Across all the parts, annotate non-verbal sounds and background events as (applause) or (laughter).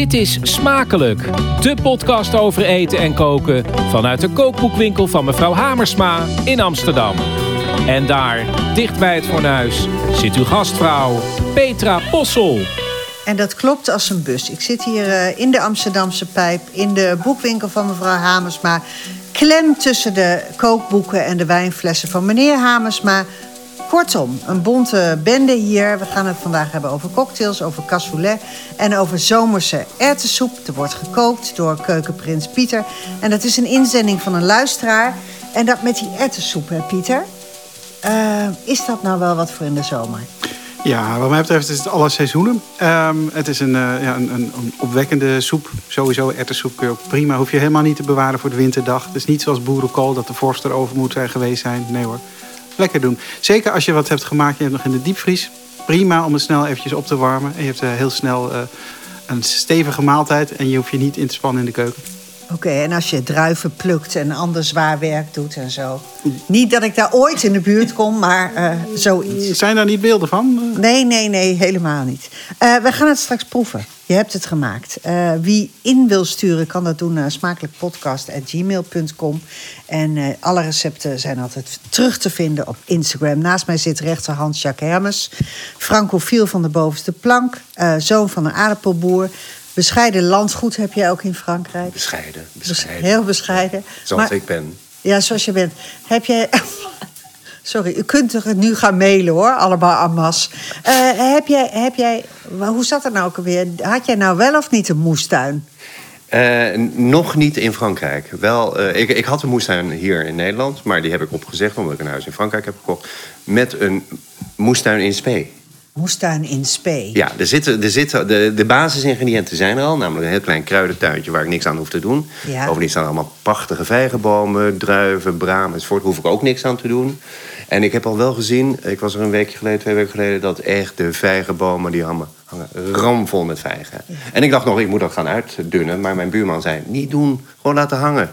Dit is Smakelijk, de podcast over eten en koken vanuit de kookboekwinkel van mevrouw Hamersma in Amsterdam. En daar, dicht bij het fornuis, zit uw gastvrouw Petra Possel. En dat klopt als een bus. Ik zit hier eh, in de Amsterdamse pijp, in de boekwinkel van mevrouw Hamersma. Klem tussen de kookboeken en de wijnflessen van meneer Hamersma. Kortom, een bonte bende hier. We gaan het vandaag hebben over cocktails, over cassoulet en over zomerse erwtensoep. Er wordt gekookt door keukenprins Pieter. En dat is een inzending van een luisteraar. En dat met die erwtensoep, hè Pieter? Eh, is dat nou wel wat voor in de zomer? Ja, wat mij betreft is het alle seizoenen. Ehm, het is een, eh, ja, een, een, opwekkende soep. Sowieso erwtensoep kun je ook prima. Hoef je helemaal niet te bewaren voor de winterdag. Het is niet zoals boerenkool dat de vorst erover moet zijn geweest zijn. Nee hoor, lekker doen. Zeker als je wat hebt gemaakt, je hebt nog in de diepvries. Prima om het snel eventjes op te warmen. En je hebt eh, heel snel eh, een stevige maaltijd. En je hoeft je niet in te spannen in de keuken. Oké, en als je druiven plukt en ander zwaar werk doet en zo. Niet dat ik daar ooit in de buurt kom, maar eh, zoiets. Zijn daar niet beelden van? Nee, nee, nee, helemaal niet. Eh, we gaan het straks proeven. Je hebt het gemaakt. Eh, wie in wil sturen, kan dat doen naar smakelijkpodcast.gmail.com. En alle recepten zijn altijd terug te vinden op Instagram. Naast mij zit rechterhand Jacques Hermes. Francofiel van de bovenste plank. zoon van een aardappelboer. Bescheiden landgoed heb jij ook in Frankrijk. Bescheiden, Bes- bescheiden. Heel bescheiden. Zoals Maar- ik ben. Ja, zoals je bent. Heb jij. (laughs) Sorry, u kunt er nu gaan mailen hoor, allemaal en masse. Eh, heb jij, heb jij, hoe zat het nou ook alweer? Had jij nou wel of niet een moestuin? Eh, nog niet in Frankrijk. Wel, eh, ik, ik had een moestuin hier in Nederland, maar die heb ik opgezegd omdat ik een huis in Frankrijk heb gekocht. Met een moestuin in Spee. Moestuin in Spee. Ja, er zitten, er zitten, de, de basisingrediënten zijn er al. Namelijk een heel klein kruidentuintje waar ik niks aan hoef te doen. Ja. Bovendien staan allemaal prachtige vijgenbomen, druiven, bramen enzovoort. Daar hoef ik ook niks aan te doen. En ik heb al wel gezien, ik was er een weekje geleden, twee weken geleden... dat echt de vijgenbomen, die hangen, hangen ramvol met vijgen. En ik dacht nog, ik moet dat gaan uitdunnen. Maar mijn buurman zei, niet doen, gewoon laten hangen.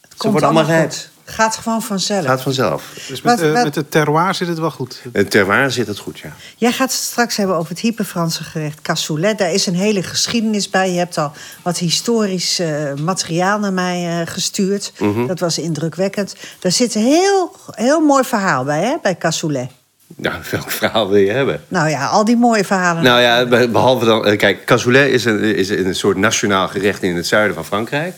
Ze Komt worden allemaal rijp. Gaat gewoon vanzelf. Gaat vanzelf. Dus met, Wat- eh, wat- met het terroir zit het wel goed. En terroir zit het goed, ja. Jij gaat het straks hebben over het hyperfranse gerecht cassoulet. Daar is een hele geschiedenis bij. Je hebt al wat historisch eh, materiaal naar mij eh, gestuurd. Mhm. Dat was indrukwekkend. Daar zit een heel, heel mooi verhaal bij, hè, bij cassoulet. Nou, (laughs) welk verhaal wil je hebben? Nou ja, al die mooie verhalen. Nou ja, be- behalve dan... Kijk, cassoulet is een, is een soort nationaal gerecht in het zuiden van Frankrijk.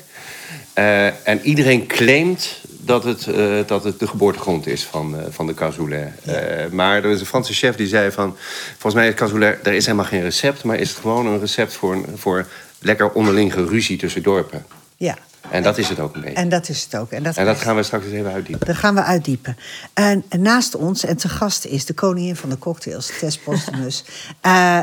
Eh, en iedereen claimt dat het, eh, dat het de geboortegrond is van, eh, van de cassoulet. Eh, maar er is een Franse chef die zei van... Volgens mij is cassoulet, er is helemaal geen recept... maar is het gewoon een recept voor, voor lekker onderling geruzie tussen dorpen. Ja, En dat is het ook een beetje. en dat is het ook. En dat, En dat gaan we straks eens even uitdiepen. Dat gaan we uitdiepen. En naast ons en te gast is de koningin van de cocktails, Tess (laughs) Postumus.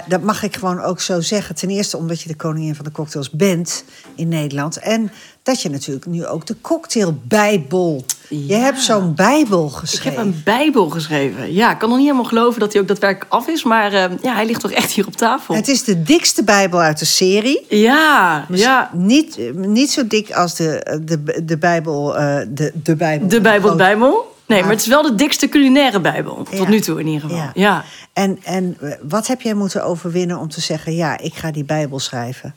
Dat mag ik gewoon ook zo zeggen. Ten eerste omdat je de koningin van de cocktails bent in Nederland. En dat je natuurlijk nu ook de cocktailbijbel... Je hebt zo'n bijbel Ik geschreven. heb een Bijbel geschreven. Ja, ik kan nog niet helemaal geloven dat hij ook daadwerkelijk af is. Maar eh, ja, hij ligt toch echt hier op tafel. Het is de dikste bijbel uit de serie. Ja, ja. Niet, niet zo dik als de, de, de bijbel... eh, de, de bijbel. De Bijbel, Bijbel. Nee, maar het is wel de dikste culinaire Bijbel. Tot Ja. nu toe in ieder geval. Ja. Ja. En, en eh, wat heb jij moeten overwinnen om te zeggen... ja, ik ga die bijbel schrijven?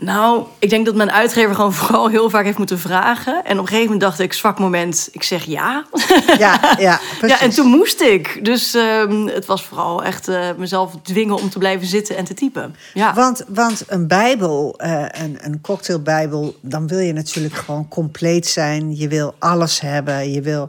Nou, ik denk dat mijn uitgever gewoon (laughs) vooral heel vaak heeft moeten vragen. En op een gegeven moment dacht ik, zwak moment, ik zeg ja. (laughs) Ja, ja, precies. Ja, en toen moest ik. Dus ehm, het was vooral echt eh, mezelf dwingen om te blijven zitten en te typen. Ja. Want, want een bijbel, eh, een, een cocktailbijbel... dan wil je natuurlijk gewoon compleet zijn. Je wil alles hebben. Je wil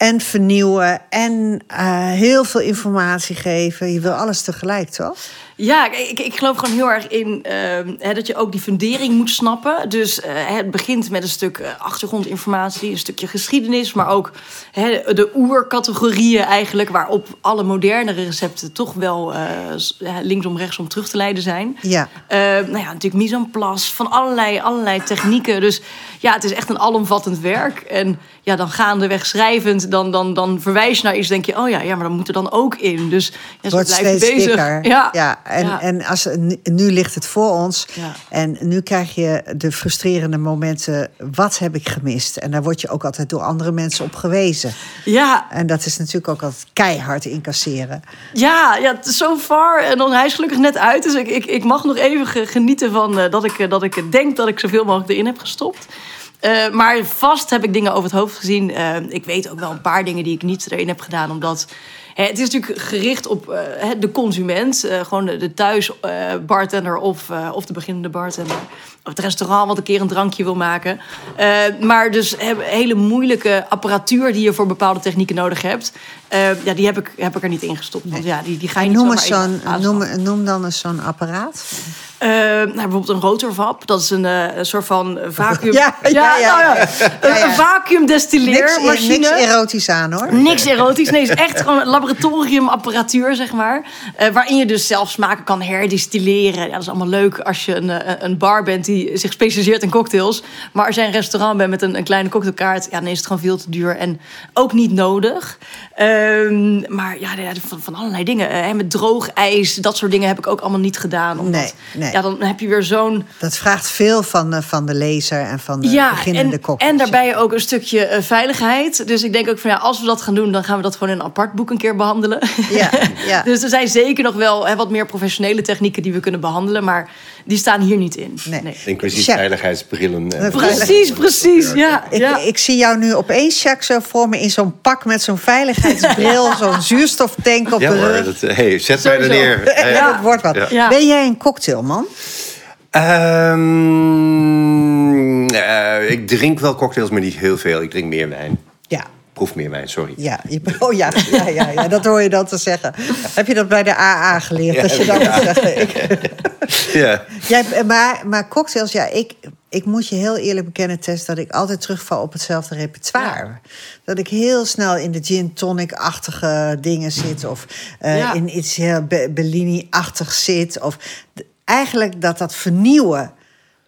en vernieuwen en eh, heel veel informatie geven. Je wil alles tegelijk, toch? Ja, ik, ik geloof gewoon heel erg in ehm, hè, dat je ook die fundering moet snappen. Dus eh, het begint met een stuk eh, achtergrondinformatie, een stukje geschiedenis, maar ook hè, de oercategorieën eigenlijk, waarop alle modernere recepten toch wel ja, linksom rechtsom terug te leiden zijn. Ja. Eh, nou ja, natuurlijk mise en place, van allerlei, allerlei technieken. Dus ja, het is echt een alomvattend werk. En ja, dan gaandeweg schrijvend dan, dan, dan verwijs je naar iets. denk je, oh ja, ja, maar dan moet er dan ook in. Dus ja, zo wordt blijf je bezig. dikker. Ja. Ja, en, Ja. en als, nu, ligt het voor ons. Ja. En nu krijg je de frustrerende momenten. Wat heb ik gemist? En daar word je ook altijd door andere mensen op gewezen. ja, En dat is natuurlijk ook altijd keihard incasseren. Ja, ja, so far. En dan, hij is gelukkig net uit. Dus ik, ik, ik mag nog even ge- genieten van eh, dat, ik, eh, dat ik denk dat ik zoveel mogelijk erin heb gestopt. Eh, maar vast heb ik dingen over het hoofd gezien. Ik weet ook wel een paar dingen die ik niet erin heb gedaan. Omdat het is natuurlijk gericht op eh, de consument. eh, gewoon de, de thuis eh, of, of de beginnende bartender. Of het restaurant wat een keer een drankje wil maken. Maar dus hele moeilijke apparatuur die je voor bepaalde technieken nodig hebt. Eh, ja, die heb ik, heb ik er niet in gestopt. Want ja, die, die ga je niet Noem, aanschaffen. noem, noem dan eens zo'n apparaat. Eh, nou, bijvoorbeeld een rotorvap. Dat is een, eh, een soort van vacuüm... (laughs) Ja, ja, ja. nou ja. Een, vacuümdestilleermachine. Niks, niks erotisch aan hoor. Niks erotisch. Nee, het is echt gewoon een laboratoriumapparatuur, zeg maar. Eh, waarin je dus zelf smaken kan herdistilleren. Ja, dat is allemaal leuk als je een, een bar bent die zich specialiseert in cocktails. Maar als jij een restaurant bent met een, een kleine cocktailkaart... Ja, dan is het gewoon veel te duur en ook niet nodig. Ehm, maar ja, van, van allerlei dingen. Eh, hè, met droog ijs, dat soort dingen heb ik ook allemaal niet gedaan. Omdat, Nee, nee. Ja, dan heb je weer zo'n... Dat vraagt veel van, de- van de lezer en van de Ja, beginnende en, cocktails. en daarbij ook een stukje eh, veiligheid. Dus ik denk ook van ja, als we dat gaan doen, dan gaan we dat gewoon in een apart boek een keer behandelen. Ja, (laughs) ja. dus er zijn zeker nog wel hè, wat meer professionele technieken die we kunnen behandelen, maar die staan hier niet in. Nee. Inclusief Sjaak. veiligheidsbrillen. en- Precies, precies. Ja, Ik, ja. ik zie jou nu opeens, Jacques, zo voor me in zo'n pak met zo'n veiligheidsbril, zo'n zuurstoftank op Ja de hoor, rug. dat, hey, zet mij er neer. Ja, dat wordt wat. Ja. Ben jij een cocktailman? Ehm, eh, ik drink wel cocktails, maar niet heel veel. Ik drink meer wijn. Ja. Proef meer wijn, sorry. Ja, je- (laughs) oh ja, ja, ja, ja, dat hoor je dan te zeggen. Heb je dat bij de AA geleerd? dat je dan moet zeggen. Ik, (laughs) Ja. jij, maar, maar cocktails, ja, ik, ik moet je heel eerlijk bekennen, Tess, dat ik altijd terugval op hetzelfde repertoire. Dat ik heel snel in de gin tonic-achtige dingen zit. Of eh, Ja. in iets heel Be- Bellini-achtig zit. Of eigenlijk dat dat vernieuwen.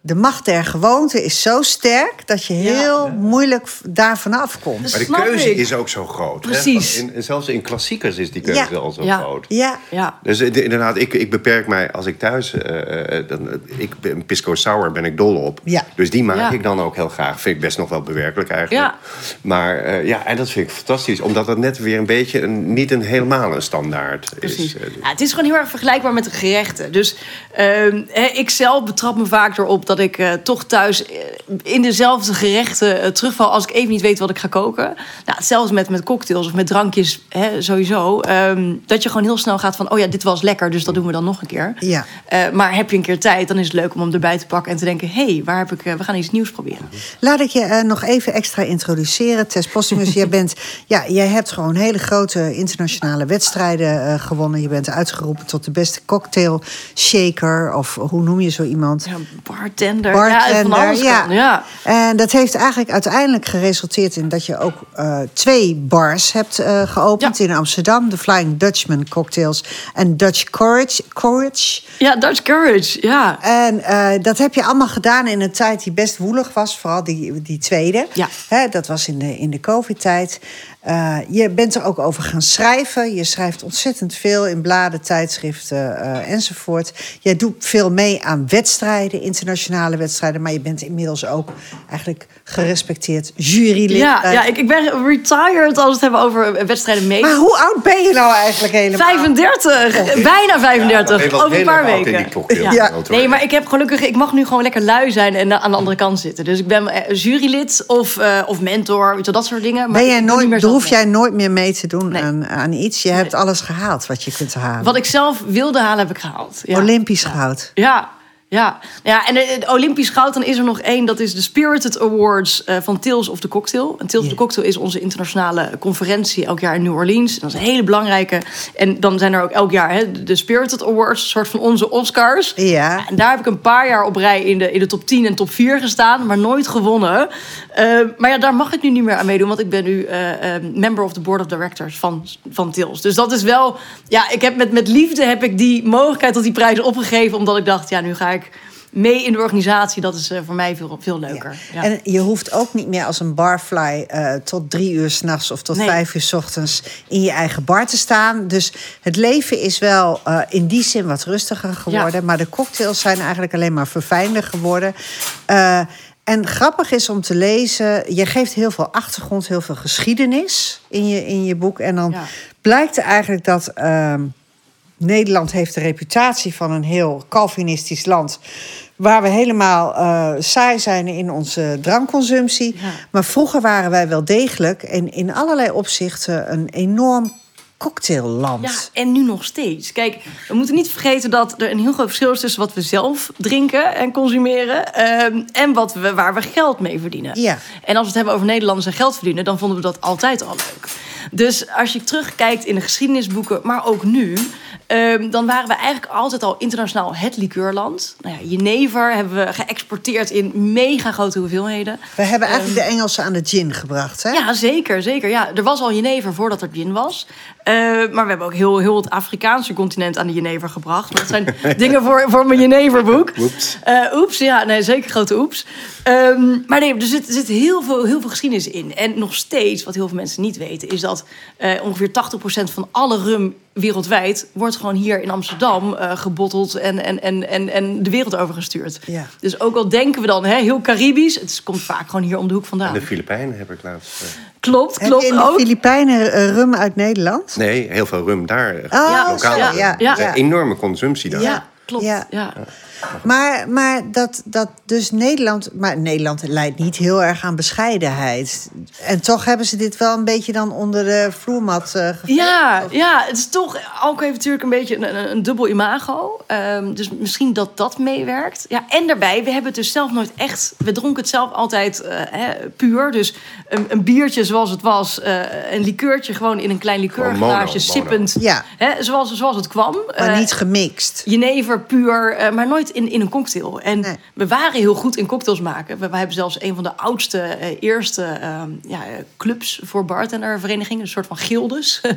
De macht der gewoonte is zo sterk dat je heel moeilijk v- daar vanaf komt. Maar de keuze ik. is ook zo groot. hè? Precies. Want In, zelfs in klassiekers is die keuze Ja. al zo Ja. groot. Ja, ja. Dus eh, de- inderdaad, ik, ik beperk mij als ik thuis... eh, eh, dan, ik ben, pisco sour ben ik dol op. Ja. Dus die maak Ja. ik dan ook heel graag. Vind ik best nog wel bewerkelijk eigenlijk. Ja. Maar eh, ja, en dat vind ik fantastisch. Omdat het net weer een beetje... Een, niet een helemaal een standaard Precies. is. eh, Ja, het is gewoon heel erg vergelijkbaar met de gerechten. Dus ehm, hè, ik zelf betrap me vaak erop dat ik eh, toch thuis eh, in dezelfde gerechten eh, terugval als ik even niet weet wat ik ga koken. Nou, hetzelfde met, met cocktails of met drankjes hè, sowieso. Ehm, dat je gewoon heel snel gaat van, oh ja, dit was lekker, dus dat doen we dan nog een keer. Ja. Maar heb je een keer tijd, dan is het leuk om hem erbij te pakken en te denken, hé, hey, waar heb ik, we gaan iets nieuws proberen. Laat ik je nog even extra introduceren. Tess Postumus, jij, bent, (laughs) ja, jij hebt gewoon hele grote internationale wedstrijden gewonnen. Je bent uitgeroepen tot de beste cocktail shaker. Of hoe noem je zo iemand? Ja, bartender, Bartender, ja, ja. En dat heeft eigenlijk uiteindelijk geresulteerd in dat je ook eh, twee bars hebt eh, geopend Ja. in Amsterdam. De Flying Dutchman Cocktails en Dutch Courage. Courage. Ja, Dutch Courage, ja. En eh, dat heb je allemaal gedaan in een tijd die best woelig was. Vooral die, die tweede. Ja. Hè, dat was in de, in de COVID-tijd. Eh, je bent er ook over gaan schrijven. Je schrijft ontzettend veel in bladen, tijdschriften eh, enzovoort. Jij doet veel mee aan wedstrijden, internationale wedstrijden. Maar je bent inmiddels ook eigenlijk gerespecteerd jurylid. Ja, ja ik, ik ben retired als we het hebben over wedstrijden mee. Maar hoe oud ben je nou eigenlijk helemaal? 35, bijna 35, ben je wel over een paar weken. Ja. Nee, maar ik heb gelukkig, ik mag nu gewoon lekker lui zijn en aan de andere kant zitten. Dus ik ben eh, jurylid of, eh, of mentor, je, dat soort dingen. Maar Ben jij meer nooit, zelf hoef jij nooit meer mee te doen Nee. aan, aan iets? Je hebt alles gehaald wat je kunt halen. Wat ik zelf wilde halen, heb ik gehaald. Ja. Olympisch goud. Ja, ja. ja en het Olympisch goud, dan is er nog één. Dat is de Spirited Awards eh, van Tales of the Cocktail. En Tales of the Cocktail is onze internationale conferentie elk jaar in New Orleans. Dat is een hele belangrijke. En dan zijn er ook elk jaar hè, de Spirited Awards, een soort van onze Oscars. Ja. En daar heb ik een paar jaar op rij in de, in de top 10 en top 4 gestaan, maar nooit gewonnen. Eh, maar ja, daar mag ik nu niet meer aan meedoen, want ik ben nu eh, eh, member of the board of directors van, van Tils. Dus dat is wel, ja, ik heb met, met liefde heb ik die mogelijkheid tot die prijs opgegeven, omdat ik dacht, ja, nu ga ik mee in de organisatie, dat is eh, voor mij veel, veel leuker. Ja. En je hoeft ook niet meer als een barfly eh, tot drie uur s'nachts of tot Nee. vijf uur s ochtends in je eigen bar te staan. Dus het leven is wel eh, in die zin wat rustiger geworden. Ja. Maar de cocktails zijn eigenlijk alleen maar verfijnder geworden. En grappig is om te lezen, je geeft heel veel achtergrond, heel veel geschiedenis in je, in je boek. En dan blijkt eigenlijk dat ehm, Nederland heeft de reputatie van een heel Calvinistisch land. Waar we helemaal eh, saai zijn in onze drankconsumptie. Ja. Maar vroeger waren wij wel degelijk en in allerlei opzichten een enorm cocktailland. Ja, en nu nog steeds. Kijk, we moeten niet vergeten dat er een heel groot verschil is tussen wat we zelf drinken en consumeren ehm, en wat we, waar we geld mee verdienen. Ja. En als we het hebben over Nederlanders en geld verdienen, dan vonden we dat altijd al leuk. Dus als je terugkijkt in de geschiedenisboeken, maar ook nu, ehm, dan waren we eigenlijk altijd al internationaal het liqueurland. Nou ja, Jenever hebben we geëxporteerd in mega grote hoeveelheden. We hebben eigenlijk de Engelsen aan de gin gebracht. Hè? Ja, zeker, zeker. Ja, er was al jenever voordat er gin was. Eh, maar we hebben ook heel, heel het Afrikaanse continent aan de jenever gebracht. Dat zijn (laughs) dingen voor, voor mijn jeneverboek. Oeps. Eh, oeps, ja, nee, zeker grote oeps. Ehm, maar nee, er zit, er zit heel, veel, heel veel geschiedenis in. En nog steeds, wat heel veel mensen niet weten, is dat eh, ongeveer 80% van alle rum wereldwijd wordt gewoon hier in Amsterdam eh, gebotteld en, en, en, en, en de wereld overgestuurd. Ja. Dus ook al denken we dan hè, heel Caribisch, het komt vaak gewoon hier om de hoek vandaan. En de Filipijnen heb ik laatst. eh, Klopt, Heb klopt je in de ook. Filipijnen eh, rum uit Nederland? nee, heel veel rum daar. Oh, lokaal. ja, ja, ja. Een enorme consumptie daar. Ja, klopt. Ja. Maar, maar dat, dat dus Nederland... Maar Nederland leidt niet heel erg aan bescheidenheid. En toch hebben ze dit wel een beetje dan onder de vloermat uh, Ja, ja, het is toch... Alcohol heeft natuurlijk een beetje een, een, een dubbel imago. Ehm, dus misschien dat dat meewerkt. Ja, en daarbij, we hebben het dus zelf nooit echt... We dronken het zelf altijd eh, hè, puur. Dus een, een biertje zoals het was. eh, een likeurtje gewoon in een klein likeurglaasje. Sippend. Ja. Hè, zoals, zoals het kwam. Maar niet gemixt. Jenever puur, eh, maar nooit in, in een cocktail. En Nee. we waren heel goed in cocktails maken. We, we hebben zelfs een van de oudste, eh, eerste ehm, ja, clubs voor bartenderverenigingen. Een soort van gildes. (laughs)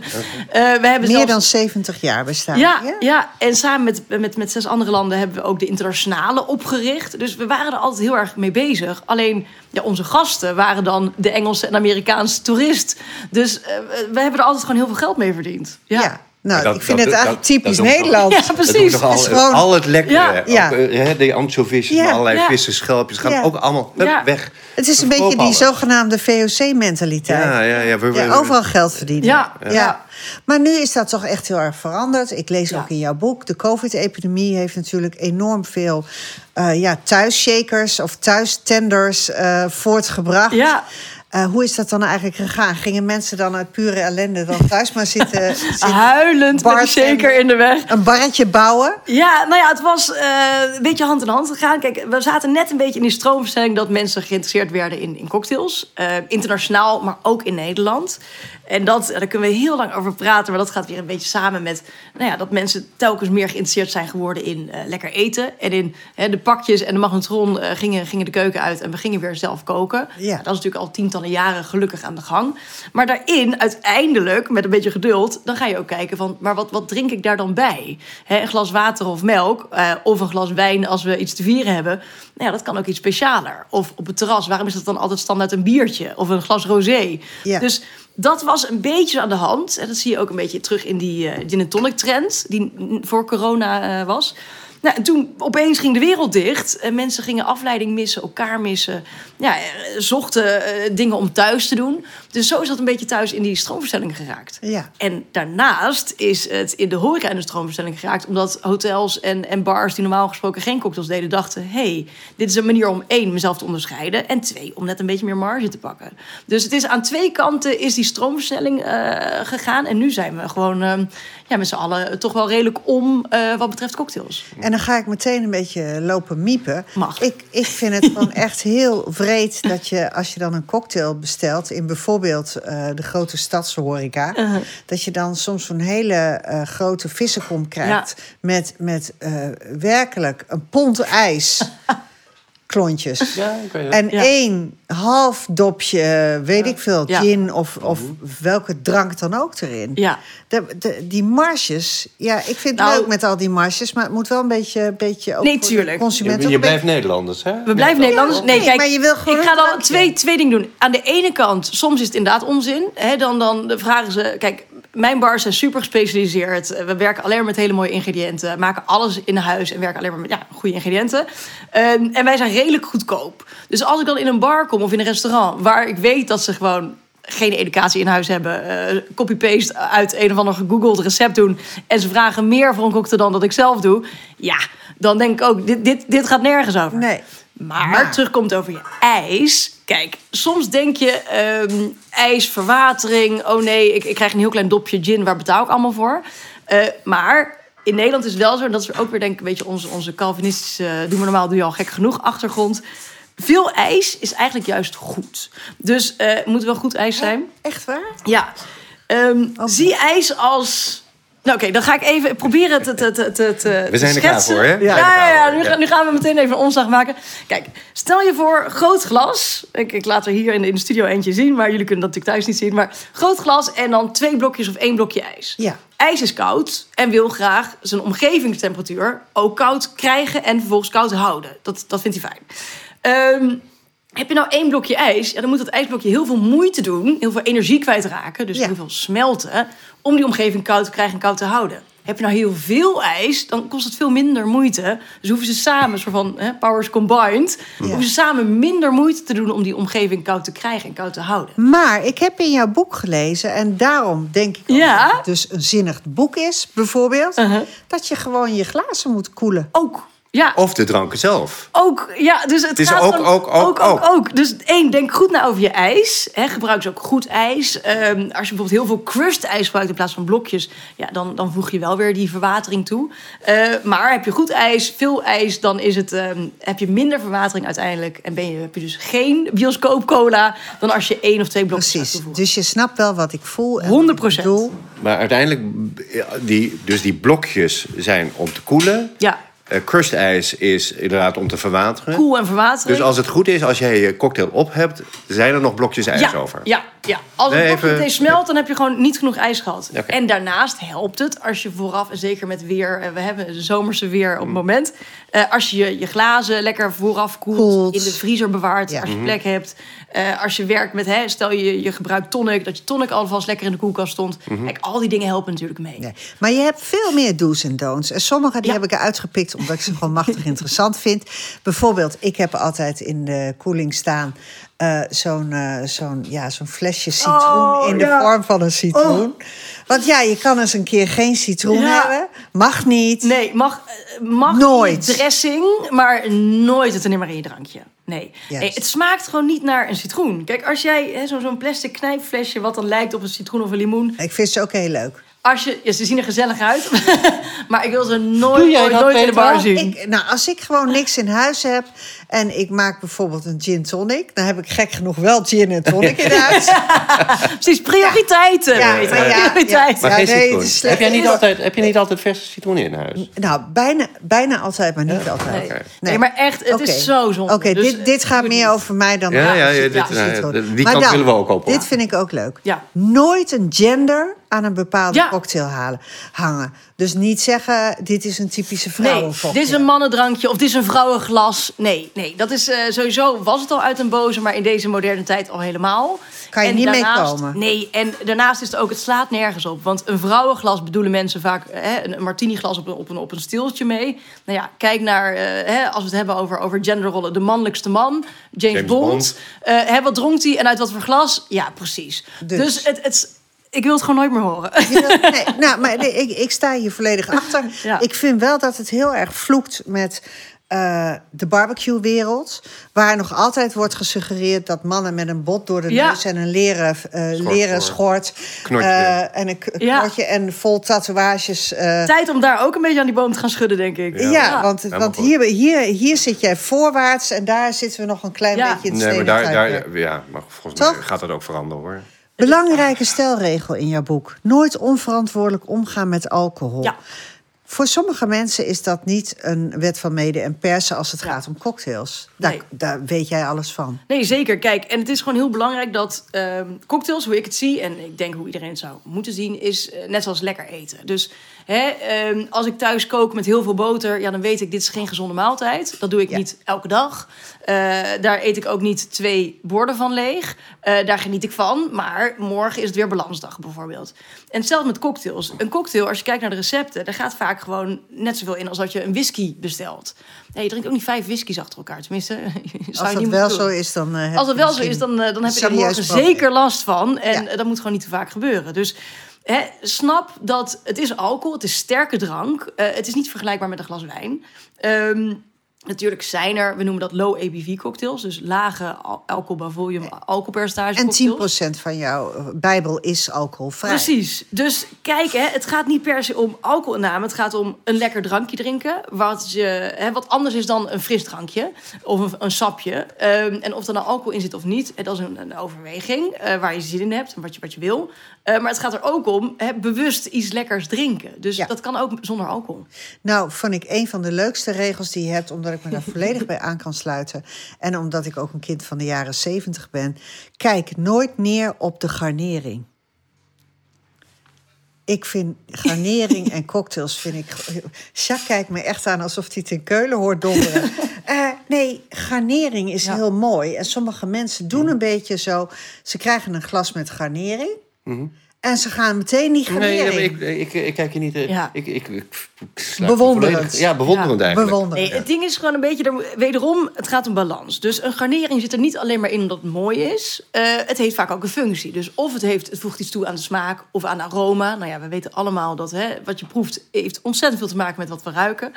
Eh, we hebben Meer zelfs, dan 70 jaar bestaan. ja, ja, en samen met, met, met zes andere landen hebben we ook de internationale opgericht. Dus we waren er altijd heel erg mee bezig. Alleen ja, onze gasten waren dan de Engelse en Amerikaanse toerist. Dus eh, we hebben er altijd gewoon heel veel geld mee verdiend. Ja. Ja, Nou, dat- ik vind dat- het eigenlijk dat- typisch dat doen we Nederland. Ja, precies. toch al, gewoon- al het lekkere. Ja. Ja. Ook, eh, hè, de anchovisjes, Ja. en allerlei Ja. vissen, schelpjes. gaan Ja. ook allemaal Ja. weg. Het is een beetje die alles. zogenaamde VOC-mentaliteit. Ja, ja, ja. We, we- Ja, overal geld verdienen. Ja, ja. Maar nu is dat toch echt heel erg veranderd. Ik lees Ja. ook in jouw boek. De COVID-epidemie heeft natuurlijk enorm veel eh ja, thuisshakers of thuistenders eh voortgebracht. Ja. Eh, hoe is dat dan eigenlijk gegaan? Gingen mensen dan uit pure ellende dan thuis maar zitten, (laughs) zitten Huilend met bartender. shaker in de weg. een barretje bouwen? Ja, nou ja, het was eh, een beetje hand in hand gegaan. Kijk, we zaten net een beetje in die stroomverstelling dat mensen geïnteresseerd werden in, in cocktails. Eh, internationaal, maar ook in Nederland. En dat, daar kunnen we heel lang over praten, maar dat gaat weer een beetje samen met nou ja, dat mensen telkens meer geïnteresseerd zijn geworden in eh, lekker eten. En in hè, de pakjes en de magnetron eh, gingen, gingen de keuken uit en we gingen weer zelf koken. Ja. Dat is natuurlijk al tientallen jaren gelukkig aan de gang. Maar daarin, uiteindelijk, met een beetje geduld, dan ga je ook kijken van, maar wat, wat drink ik daar dan bij? Hè, een glas water of melk, eh, of een glas wijn als we iets te vieren hebben. Nou ja, dat kan ook iets specialer. Of op het terras, waarom is dat dan altijd standaard een biertje? Of een glas rosé? Ja. Dus dat was een beetje aan de hand. En dat zie je ook een beetje terug in die trend die voor corona eh, was. Nou, en toen opeens ging de wereld dicht. En mensen gingen afleiding missen, elkaar missen. Ja, eh, zochten eh, dingen om thuis te doen. Dus zo is dat een beetje thuis in die stroomverstelling geraakt. Ja. En daarnaast is het in de horeca in de stroomverstelling geraakt... omdat hotels en, en bars die normaal gesproken geen cocktails deden... dachten, hey, dit is een manier om één, mezelf te onderscheiden... en twee, om net een beetje meer marge te pakken. Dus het is aan twee kanten is die stroomverstelling eh, gegaan... en nu zijn we gewoon ja, met z'n allen toch wel redelijk om wat betreft cocktails. En dan ga ik meteen een beetje lopen miepen. Mag. Ik, ik vind het gewoon (laughs) echt heel vreed dat je, als je dan een cocktail bestelt... in bijvoorbeeld eh, de grote stadshoreca... Uh-huh. dat je dan soms zo'n hele eh, grote vissenkom krijgt... met, met eh, werkelijk een pond ijs... (laughs) klontjes. Ja, ik weet het. En Ja. één half dopje, weet ik veel, Ja. gin of, of Mhm. welke drank dan ook erin. Ja. De, de, die marges, ja, ik vind het Nou- leuk met al die marges, maar het moet wel een beetje, beetje ook Nee, voor de tuurlijk. consument. Je, blijft Nederlanders, hè? We blijven Nederlanders. Nee, kijk, maar je wil gewoon ik ga dan twee, twee dingen doen. Aan de ene kant, soms is het inderdaad onzin. Hè, dan, dan vragen ze... Kijk, mijn bars zijn super gespecialiseerd. We werken alleen maar met hele mooie ingrediënten. Maken alles in huis en werken alleen maar met ja, goede ingrediënten. Ehm, en wij zijn redelijk goedkoop. Dus als ik dan in een bar kom of in een restaurant... waar ik weet dat ze gewoon geen educatie in huis hebben... eh, copy-paste uit een of ander gegoogeld recept doen... en ze vragen meer voor een cocktail dan dat ik zelf doe... ja, dan denk ik ook, dit, dit, dit gaat nergens over. Nee. Maar, Maar- terugkomt over je ijs. Kijk, soms denk je ehm, ijs, verwatering. Oh nee, ik, ik krijg een heel klein dopje gin. Waar betaal ik allemaal voor? Eh, maar in Nederland is het wel zo. En dat is ook weer denk ik een beetje onze, onze Calvinistische... Doe maar normaal, doe je al gek genoeg achtergrond. Veel ijs is eigenlijk juist goed. Dus eh, het moet wel goed ijs zijn. Echt waar? Ja. Ehm. Zie ijs als... Nou oké, dan ga ik even proberen te, te, te, te, te We zijn er klaar voor, hè? Ja, ja, ja, nu, ja. gaan- nu gaan we meteen even een omslag maken. Kijk, stel je voor, groot glas. Ik, ik laat er hier in de, in de studio eentje zien, maar jullie kunnen dat natuurlijk thuis niet zien. Maar groot glas en dan twee blokjes of één blokje ijs. Ja. IJs is koud en wil graag zijn omgevingstemperatuur ook koud krijgen en vervolgens koud houden. Dat, dat vindt hij fijn. Ehm, heb je nou één blokje ijs, ja, dan moet dat ijsblokje heel veel moeite doen, heel veel energie kwijtraken, dus Ja. heel veel smelten, om die omgeving koud te krijgen en koud te houden. Heb je nou heel veel ijs, dan kost het veel minder moeite. Dus hoeven ze samen, soort van hè, powers combined, hoeven ze samen minder moeite te doen om die omgeving koud te krijgen en koud te houden. Maar ik heb in jouw boek gelezen, en daarom denk ik ook Ja? dat het dus een zinnig boek is, bijvoorbeeld, Uh-huh. dat je gewoon je glazen moet koelen. Ook, ja. Of de dranken zelf. Ook, ja, dus het gaat ook, gewoon- ook, ook, ook, ook. ook. Dus één, denk goed na over je ijs. Hè, gebruik dus ook goed ijs. Ehm, als je bijvoorbeeld heel veel crushed ijs gebruikt in plaats van blokjes... Ja, dan, dan voeg je wel weer die verwatering toe. Eh, maar heb je goed ijs, veel ijs... dan is het, ehm, heb je minder verwatering uiteindelijk... en ben je, heb je dus geen bioscoop cola... dan als je één of twee blokjes Precies. Dus je snapt wel wat ik voel. en 100%. wat ik bedoel. Maar uiteindelijk, die, dus die blokjes zijn om te koelen. Ja, Eh, crushed ijs is inderdaad om te verwateren. koel en verwatering. Dus als het goed is, als jij je cocktail op hebt, zijn er nog blokjes ijs ja, over. Ja, ja. Als het Nee, even- meteen smelt, dan heb je gewoon niet genoeg ijs gehad. En daarnaast helpt het als je vooraf, en zeker met weer, eh, we hebben de zomerse weer op het Mm. moment, eh, als je je, glazen lekker vooraf koelt, Koelt. in de vriezer bewaart, Ja. als Mhm. je plek hebt. Eh, als je werkt met, hè, stel je, je gebruikt tonic, dat je tonic alvast lekker in de koelkast stond. Mhm. Kijk, al die dingen helpen natuurlijk mee. Nee. Maar je hebt veel meer do's en don'ts. En sommige die Ja. heb ik eruit gepikt omdat ik ze gewoon machtig (laughs) interessant vind. Bijvoorbeeld, ik heb altijd in de koeling staan eh, zo'n eh, zo'n ja, zo'n flesje citroen Oh, in de ja. vorm van een citroen. Want ja, je kan eens een keer geen citroen Ja. hebben. Mag niet. Nee, mag, mag Nooit. niet dressing, maar nooit het er maar in je drankje. Nee. Het smaakt gewoon niet naar een citroen. Kijk, als jij hè, zo- zo'n plastic knijpflesje... wat dan lijkt op een citroen of een limoen... Ik vind ze ook heel leuk. Als je, ja, ze zien er gezellig uit, (laughs) maar ik wil ze nooit, nooit, in de bar zien. Ik, nou, als ik gewoon niks in huis heb en ik maak bijvoorbeeld een gin tonic, dan heb ik gek genoeg wel gin en tonic in huis. (laughs) Precies, prioriteiten. Ja, weet je. maar ja, prioriteiten. Maar Ja, geen nee, citroen. het is slecht. heb, jij niet altijd, heb je niet altijd verse citroen in huis? Nou, bijna, bijna altijd, maar niet altijd. Nee. Nee. maar echt, het Oké. is zo zonde. Oké, Dus, dit, dit gaat meer over mij dan Ja, over ja, dit- nou die kant dan, willen we ook op. Dit vind ik ook leuk. Ja. Nooit een gender aan een bepaalde Ja. cocktail halen, hangen. Dus niet zeggen, dit is een typische Nee, vrouwencocktail. dit is een mannendrankje of dit is een vrouwenglas. Nee, nee, dat is eh, sowieso was het al uit een boze, maar in deze moderne tijd al helemaal. Kan je En niet daarnaast- meekomen. Nee, en daarnaast is het ook, het slaat nergens op. Want een vrouwenglas bedoelen mensen vaak hè, een martiniglas op een, op, een, op een stieltje mee. Nou ja, kijk naar, eh, hè, als we het hebben over, over genderrollen, de mannelijkste man, James, James Bond. Bond. Eh, hè, wat dronk hij en uit wat voor glas? Ja, precies. Dus. Dus, het, het, ik wil het gewoon nooit meer horen. Nee, nou, maar nee, ik, ik sta hier volledig achter. Ja. Ik vind wel dat het heel erg vloekt met eh, de barbecue-wereld. Waar nog altijd wordt gesuggereerd dat mannen met een bot door de Ja. neus en een leren, eh, leren schort. Eh, en een Ja. knotje en vol tatoeages. eh, Tijd om daar ook een beetje aan die boom te gaan schudden, denk ik. ja, want, want hier, hier, hier zit jij voorwaarts en daar zitten we nog een klein Ja. beetje in het Nee, maar daar, daar, ja, maar volgens mij Toch? gaat dat ook veranderen hoor. Belangrijke stelregel in jouw boek. Nooit onverantwoordelijk omgaan met alcohol. Ja. Voor sommige mensen is dat niet een wet van mede en persen als het Ja. gaat om cocktails. Daar, Nee. daar weet jij alles van. Nee, zeker. Kijk, en het is gewoon heel belangrijk dat ehm, cocktails, hoe ik het zie, en ik denk hoe iedereen het zou moeten zien, is eh, net zoals lekker eten. Dus hè, ehm, als ik thuis kook met heel veel boter, ja, dan weet ik, dit is geen gezonde maaltijd. Dat doe ik Ja. niet elke dag. Eh, daar eet ik ook niet twee borden van leeg. Eh, daar geniet ik van. Maar morgen is het weer balansdag bijvoorbeeld. En hetzelfde met cocktails. Een cocktail, als je kijkt naar de recepten, daar gaat vaak gewoon net zoveel in als dat je een whisky bestelt. Nee, je drinkt ook niet vijf whiskies achter elkaar. Tenminste, (laughs) Als dat niet wel zo is, dan. eh, Als het je wel zo is, dan, dan heb je er morgen zeker last van. En Ja. dat moet gewoon niet te vaak gebeuren. Dus snap dat het is alcohol, het is sterke drank. Eh, het is niet vergelijkbaar met een glas wijn. Ehm, natuurlijk zijn er, we noemen dat low ABV cocktails. Dus lage al- alcohol by volume, alcoholpercentage En cocktails. 10% van jouw eh, Bijbel is alcoholvrij. Precies. Dus kijk, hè, het gaat niet per se om alcoholinname. Het gaat om een lekker drankje drinken. Wat, je, hè, wat anders is dan een fris drankje of een, een sapje. Ehm, en of er nou alcohol in zit of niet, hè, dat is een, een overweging. eh, waar je zin in hebt en wat je, wat je wil. Eh, maar het gaat er ook om hè, bewust iets lekkers drinken. Dus Ja. dat kan ook zonder alcohol. Nou, vond ik een van de leukste regels die je hebt, omdat ik me daar (laughs) volledig bij aan kan sluiten. En omdat ik ook een kind van de jaren 70 ben. Kijk nooit neer op de garnering. Ik vind garnering en cocktails vind ik. Jacques kijkt me echt aan alsof hij het in Keulen hoort donderen. (laughs) Eh, nee, garnering is Ja. heel mooi. En sommige mensen doen een beetje zo. Ze krijgen een glas met garnering. En ze gaan meteen die Mhm. Nee, ja, ik, ik, ik kijk je niet... eh, Ja. Ik, ik, ik, ik sluit Bewonderend. volledig- Ja, bewonderend Ja, eigenlijk. bewonderen. Nee, het ding is gewoon een beetje, er- wederom, het gaat om balans. Dus een garnering zit er niet alleen maar in omdat het mooi is. Eh, het heeft vaak ook een functie. Dus of het, heeft, het voegt iets toe aan de smaak of aan aroma. Nou ja, we weten allemaal dat hè, wat je proeft heeft ontzettend veel te maken met wat we ruiken.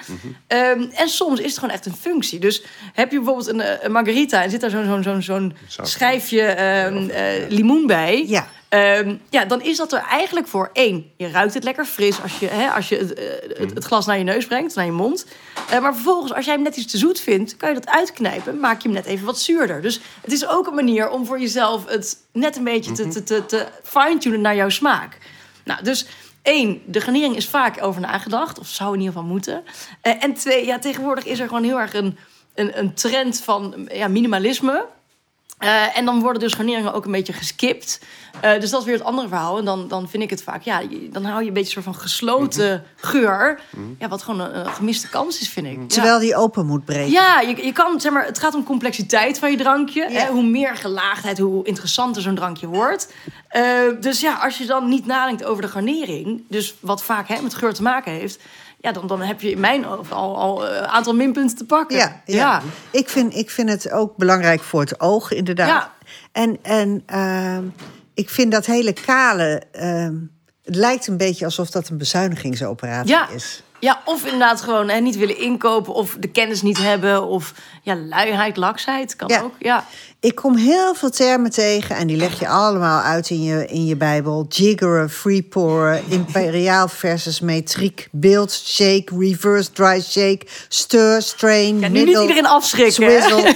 Ehm, en soms is het gewoon echt een functie. Dus heb je bijvoorbeeld een, eh, een margarita en zit daar zo'n zo'n zo'n zo'n Zout. schijfje ehm, eh, limoen bij. Ja. Ehm, ja, dan is dat er eigenlijk voor één. Je ruikt het lekker fris als je, hè, als je het, eh, het, het glas naar je neus brengt, naar je mond. Eh, maar vervolgens, als jij hem net iets te zoet vindt, kan je dat uitknijpen. Maak je hem net even wat zuurder. Dus het is ook een manier om voor jezelf het net een beetje te, te, te, te fine-tunen naar jouw smaak. Nou, dus één, de garnering is vaak over nagedacht. Of zou in ieder geval moeten. Eh, en twee, ja, tegenwoordig is er gewoon heel erg een, een, een trend van ja, minimalisme. Eh, en dan worden dus garneringen ook een beetje geskipt. Eh, dus dat is weer het andere verhaal. En dan, dan vind ik het vaak, ja, dan hou je een beetje een soort van gesloten geur. Ja, wat gewoon een, een gemiste kans is, vind ik. Ja. Terwijl die open moet breken. Ja, je, je kan, zeg maar, het gaat om complexiteit van je drankje. Ja. Hè? Hoe meer gelaagdheid, hoe interessanter zo'n drankje wordt. Eh, dus ja, als je dan niet nadenkt over de garnering, dus wat vaak hè, met geur te maken heeft, ja, dan, dan heb je in mijn ogen al al eh, een aantal minpunten te pakken. Ja, ja. Ik, vind, ik vind het ook belangrijk voor het oog, inderdaad. Ja. En, en ehm, ik vind dat hele kale... ehm, het lijkt een beetje alsof dat een bezuinigingsoperatie Ja. is. Ja, of inderdaad gewoon hè, niet willen inkopen of de kennis niet hebben of ja, luiheid, laksheid kan Ja. ook. Ja. Ik kom heel veel termen tegen en die leg je allemaal uit in je, in je Bijbel. Jiggeren, free pouren, imperiaal versus metriek, beeld, shake, reverse dry shake, stir, strain, Ja, nu niet iedereen afschrikken. swizzle.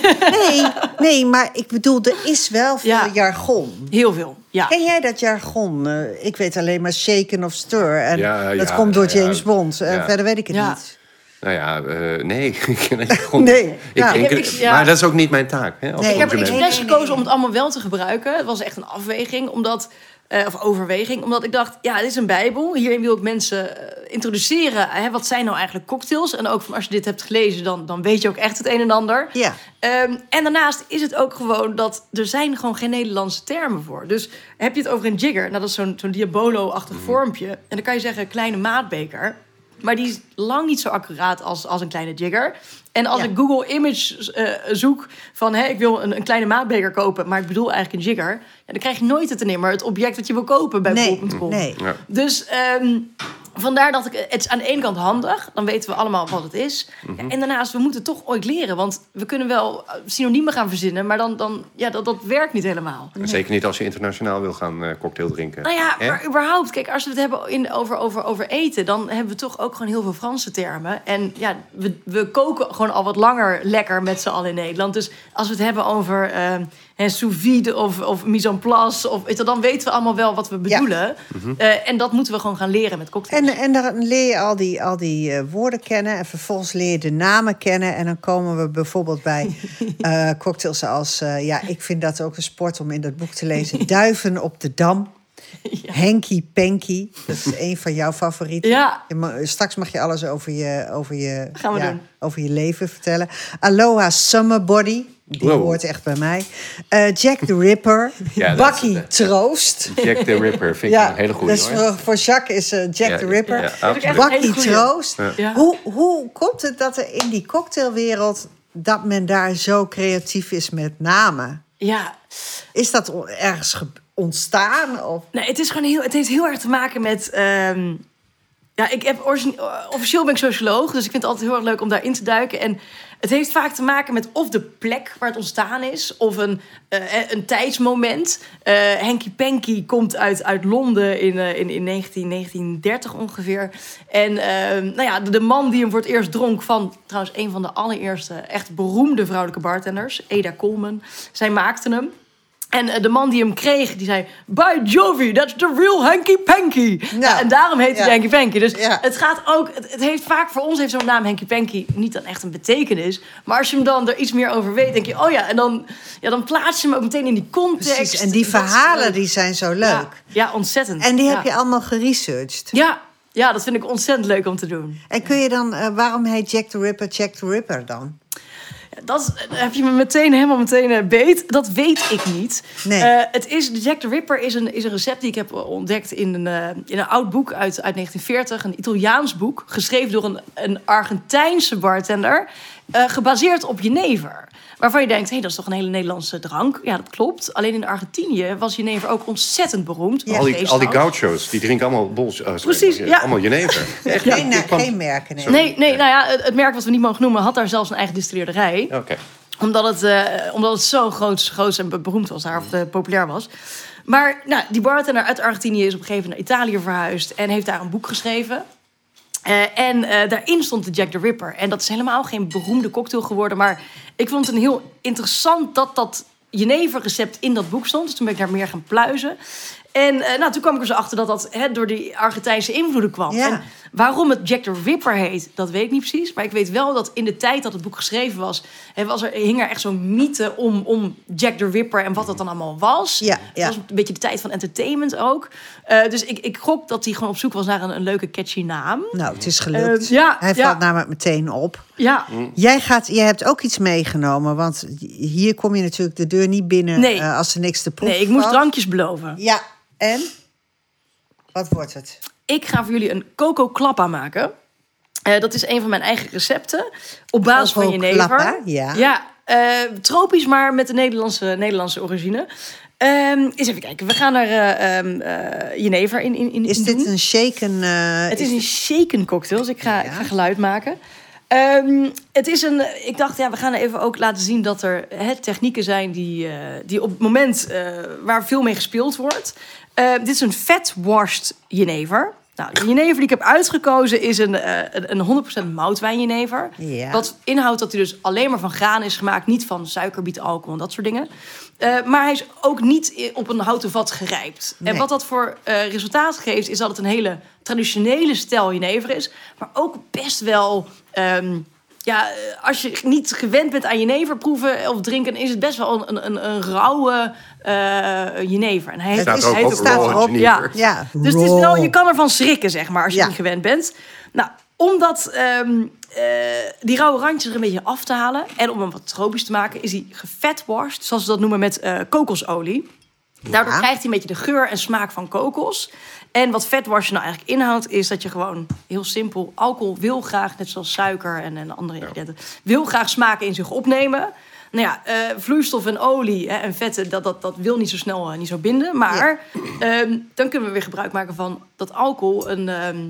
Nee, nee, maar ik bedoel, er is wel veel Ja. jargon. Heel veel. Ja. Ken jij dat jargon? Eh, ik weet alleen maar shaken of stir. En Ja, dat ja, komt door ja, James Bond. Ja. verder weet ik het Ja. niet. Nou ja, eh, nee. (laughs) (laughs) Nee, Ik ja. denk, Ik heb- ik- ja. Maar dat is ook niet mijn taak. Hè, Nee. Ik heb er expres nee, nee, gekozen nee. om het allemaal wel te gebruiken. Het was echt een afweging, omdat, eh, of overweging. Omdat ik dacht, ja, dit is een bijbel. Hierin wil ik mensen eh, introduceren. Hè, wat zijn nou eigenlijk cocktails? En ook van als je dit hebt gelezen, dan, dan weet je ook echt het een en ander. Ja. Ehm, en daarnaast is het ook gewoon dat er zijn gewoon geen Nederlandse termen voor. Dus heb je het over een jigger, nou, dat is zo'n zo'n Diabolo-achtig Mhm. vormpje. En dan kan je zeggen kleine maatbeker. Maar die is lang niet zo accuraat als, als een kleine jigger. En als Ja. ik Google Image eh, zoek van hè, ik wil een, een kleine maatbeker kopen, maar ik bedoel eigenlijk een jigger, ja, dan krijg je nooit het maar het object dat je wil kopen bij Nee, bol.com. nee. Ja. Dus ehm, vandaar dat ik het is aan de ene kant handig, dan weten we allemaal wat het is. Ja, en daarnaast, we moeten toch ooit leren, want we kunnen wel eh, synoniemen gaan verzinnen, maar dan, dan ja, dat, dat werkt niet helemaal. Zeker niet als je internationaal wil gaan eh, cocktail drinken. Nou ja, maar überhaupt, kijk, als we het hebben in, over, over, over eten, dan hebben we toch ook gewoon heel veel Franse termen. En ja, we, we koken gewoon al wat langer lekker met z'n allen in Nederland. Dus als we het hebben over, ehm, hè, sous vide of, of mise en place. Of, weet je, dan weten we allemaal wel wat we bedoelen. Eh, en dat moeten we gewoon gaan leren met cocktails. En, en dan leer je al die, al die eh, woorden kennen. En vervolgens leer je de namen kennen. En dan komen we bijvoorbeeld bij (laughs) eh, cocktails als... eh, ja, ik vind dat ook een sport om in dat boek te lezen. Duiven op de Dam. (laughs) Henky Panky. Dat is een van jouw favorieten. Ja. Straks mag je alles over je, over je, Gaan we doen. over je leven vertellen. Aloha Summer Body. Die Wow. hoort echt bij mij. Eh, Jack the Ripper. (laughs) Ja, Bucky Troost. Jack the Ripper vind ik een hele goede dus hoor. voor, voor Jacques is eh, Jack Ja, the Ripper. ja, Bucky. Troost. Ja. Hoe, hoe komt het dat er in die cocktailwereld... dat men daar zo creatief is met namen? Ja, Is dat ergens ge- ontstaan? Of? Nee, het is gewoon heel, het heeft heel erg te maken met. ehm, ja, ik heb eh, officieel ben ik socioloog, dus ik vind het altijd heel erg leuk om daarin te duiken. En het heeft vaak te maken met of de plek waar het ontstaan is, of een, eh, eh, een tijdsmoment. Eh Henky Panky komt uit, uit Londen in, in, in 19, 1930 ongeveer. En ehm, nou ja, de, man die hem voor het eerst dronk van trouwens een van de allereerste echt beroemde vrouwelijke bartenders, Ada Coleman. Zij maakte hem. En eh, de man die hem kreeg, die zei... By Jovi, that's the real hanky panky. Ja, en daarom heet hij ja. hanky panky. Dus Ja. het gaat ook... Het, het heeft vaak voor ons heeft zo'n naam hanky panky niet dan echt een betekenis. Maar als je hem dan er iets meer over weet, denk je... Oh ja, en dan, ja, dan plaats je hem ook meteen in die context. Precies. En die verhalen die zijn zo leuk. Ja, ja, ontzettend. En die heb je allemaal geresearched. Ja, ja, dat vind ik ontzettend leuk om te doen. En kun je dan... eh, waarom heet Jack the Ripper Jack the Ripper dan? Dat is- heb je me meteen helemaal meteen eh, beet. Dat weet ik niet. Nee. Eh, het is, de Jack the Ripper is een, is een recept die ik heb ontdekt in een, eh, in een oud boek uit, uit 1940. Een Italiaans boek, geschreven door een, een Argentijnse bartender. gebaseerd op jenever. Waarvan je denkt, hé, dat is toch een hele Nederlandse drank? Ja, dat klopt. Alleen in Argentinië was jenever ook ontzettend beroemd. Ja. Al die, al die gauchos, die drinken allemaal bols. sorry, Precies, eh, ja. Allemaal jenever. (laughs) Echt, Geen, ik kwam- geen merken, nee. Nee, nee, nou ja, het, het merk wat we niet mogen noemen had daar zelfs een eigen distilleerderij. Oké. Omdat het, eh, omdat het zo groot, groot en be- beroemd was daar, of eh, populair was. Maar nou, die bartender uit Argentinië is op een gegeven moment naar Italië verhuisd en heeft daar een boek geschreven. Eh, en eh, daarin stond de Jack the Ripper. En dat is helemaal geen beroemde cocktail geworden. Maar ik vond het een heel interessant dat dat Jenever-recept in dat boek stond. Dus toen ben ik daar meer gaan pluizen. En eh, nou, toen kwam ik er zo achter dat dat hè, door die Argentijnse invloeden kwam. Ja. En waarom het Jack the Ripper heet, dat weet ik niet precies. Maar ik weet wel dat in de tijd dat het boek geschreven was... Hè, was er, hing er echt zo'n mythe om, om Jack the Ripper en wat dat dan allemaal was. Ja, Het ja. was een beetje de tijd van entertainment ook. Eh, dus ik, ik gok dat hij gewoon op zoek was naar een, een leuke catchy naam. Nou, het is gelukt. Eh, ja, Hij valt namelijk meteen op. Ja, Jij, gaat, jij hebt ook iets meegenomen, want hier kom je natuurlijk de deur niet binnen Nee. eh, als er niks te proeven nee, ik moest drankjes beloven. Ja, en? Wat wordt het? Ik ga voor jullie een coco klappa maken. Eh, dat is een van mijn eigen recepten. Op basis van jenever. klappa, ja. Ja, eh, tropisch, maar met de Nederlandse, Nederlandse origine. Ehm eens even kijken. We gaan er eh, ehm, eh, jenever in, in, in Is in dit doen. een shaken? Het is een shaken cocktail, dus ik ga, ik ga geluid maken. Ehm, het is een. Ik dacht, ja, we gaan even ook laten zien dat er hè, technieken zijn die, die op het moment waar veel mee gespeeld wordt. Eh, dit is een fat-washed jenever. Nou, de jenever die ik heb uitgekozen is een, eh, een, een 100% moutwijnjenever. Ja. Wat inhoudt dat hij dus alleen maar van graan is gemaakt, niet van suikerbiet, alcohol en dat soort dingen. Eh, maar hij is ook niet op een houten vat gerijpt. En wat dat voor eh, resultaat geeft, is dat het een hele traditionele stijl jenever is. Maar ook best wel... ehm, ja, als je niet gewend bent aan jenever proeven of drinken... is het best wel een, een, een rauwe eh jenever. En hij is- Staat hij ook staat erop, jenever. ja. Ja, Dus het is wel, je kan ervan schrikken, zeg maar, als je Ja. niet gewend bent. Nou, om dat, ehm, eh, die rauwe randjes er een beetje af te halen... en om hem wat tropisch te maken, is hij gefatwashed... zoals ze dat noemen met eh, kokosolie. Daardoor Ja. krijgt hij een beetje de geur en smaak van kokos. En wat fatwash nou eigenlijk inhoudt, is dat je gewoon heel simpel alcohol wil graag, net zoals suiker en, en andere ingrediënten, wil graag smaken in zich opnemen. Nou ja, eh, vloeistof en olie hè, en vetten, dat, dat, dat wil niet zo snel eh, niet zo binden. Maar ehm, dan kunnen we weer gebruik maken van dat alcohol een, ehm,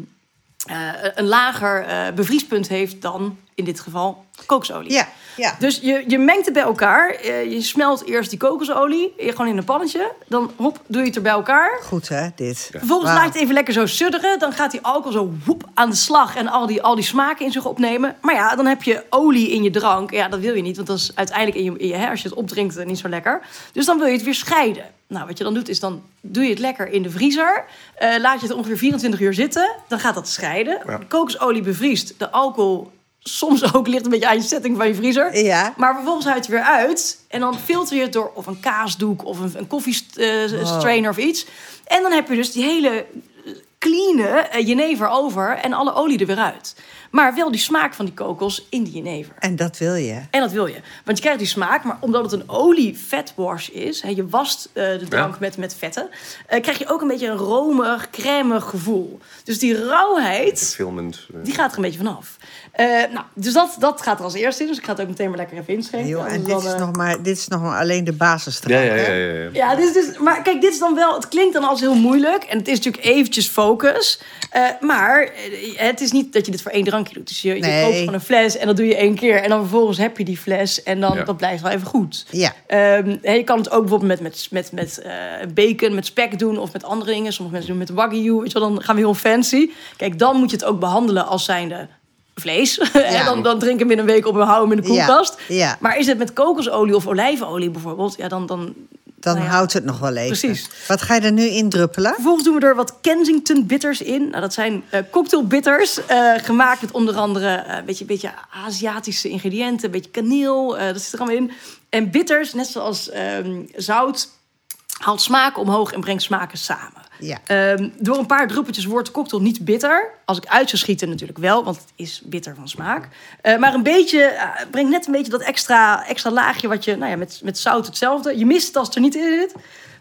eh, een lager bevriespunt heeft dan in dit geval kokosolie. Ja, ja. Dus je, je mengt het bij elkaar. Eh, je smelt eerst die kokosolie, eh, gewoon in een pannetje. Dan hop, doe je het er bij elkaar. Goed hè, dit. Vervolgens laat je het even lekker zo sudderen. Dan gaat die alcohol zo woep aan de slag en al die, al die smaken in zich opnemen. Maar ja, dan heb je olie in je drank. Ja, dat wil je niet, want dat is uiteindelijk in je, in je hè, als je het opdrinkt eh, niet zo lekker. Dus dan wil je het weer scheiden. Nou, wat je dan doet is dan doe je het lekker in de vriezer. Eh, laat je het ongeveer 24 uur zitten. Dan gaat dat scheiden. Ja. De kokosolie bevriest. De alcohol soms ook ligt een beetje aan je setting van je vriezer. Ja. Maar vervolgens haal je het weer uit. En dan filter je het door of een kaasdoek of een, een koffiestrainer of iets. En dan heb je dus die hele eh, clean eh, jenever over en alle olie er weer uit. Maar wel die smaak van die kokos in die jenever. En dat wil je. En dat wil je. Want je krijgt die smaak, maar omdat het een olie-vetwash is... Hè, je wast eh, de drank Ja. met, met vetten... eh, krijg je ook een beetje een romig, crèmig gevoel. Dus die rauwheid, Filmend. eh. die gaat er een beetje vanaf. Eh nou, dus dat, dat gaat er als eerste in. Dus ik ga het ook meteen maar lekker even inschenken. Joh, en dit dan, is, nog maar, dit is nog maar alleen de basis. Ja, ja, ja. ja, ja. Ja, dit is dus, maar kijk, dit is dan wel. Het klinkt dan als heel moeilijk. En het is natuurlijk eventjes focus. Eh, maar het is niet dat je dit voor één drankje doet. Dus je, je Nee. koopt gewoon een fles en dat doe je één keer. En dan vervolgens heb je die fles en dan Ja. dat blijft wel even goed. Ja. Ehm, hè, je kan het ook bijvoorbeeld met, met, met, met eh, bacon, met spek doen of met andere dingen. Sommige mensen doen het met wagyu. Weet je wel, dan gaan we heel fancy. Kijk, dan moet je het ook behandelen als zijnde vlees. (laughs) En dan, dan drink hem in een week op en hou hem in de Ja, koelkast. ja. Maar is het met kokosolie of olijfolie bijvoorbeeld? Ja, dan, dan, Dan nou ja. houdt het nog wel even. Precies. Wat ga je er nu in druppelen? Vervolgens doen we er wat Kensington bitters in. Nou, dat zijn eh cocktail bitters, eh, gemaakt met onder andere eh, een beetje, beetje Aziatische ingrediënten, een beetje kaneel, dat zit er allemaal in. En bitters, net zoals ehm, zout, haalt smaak omhoog en brengt smaken samen. Ja. Ehm, door een paar druppeltjes wordt de cocktail niet bitter. Als ik uit zou schieten natuurlijk wel, want het is bitter van smaak. Eh, maar een beetje, eh, brengt net een beetje dat extra, extra laagje wat je, nou ja, met, met zout hetzelfde. Je mist het als het er niet in zit.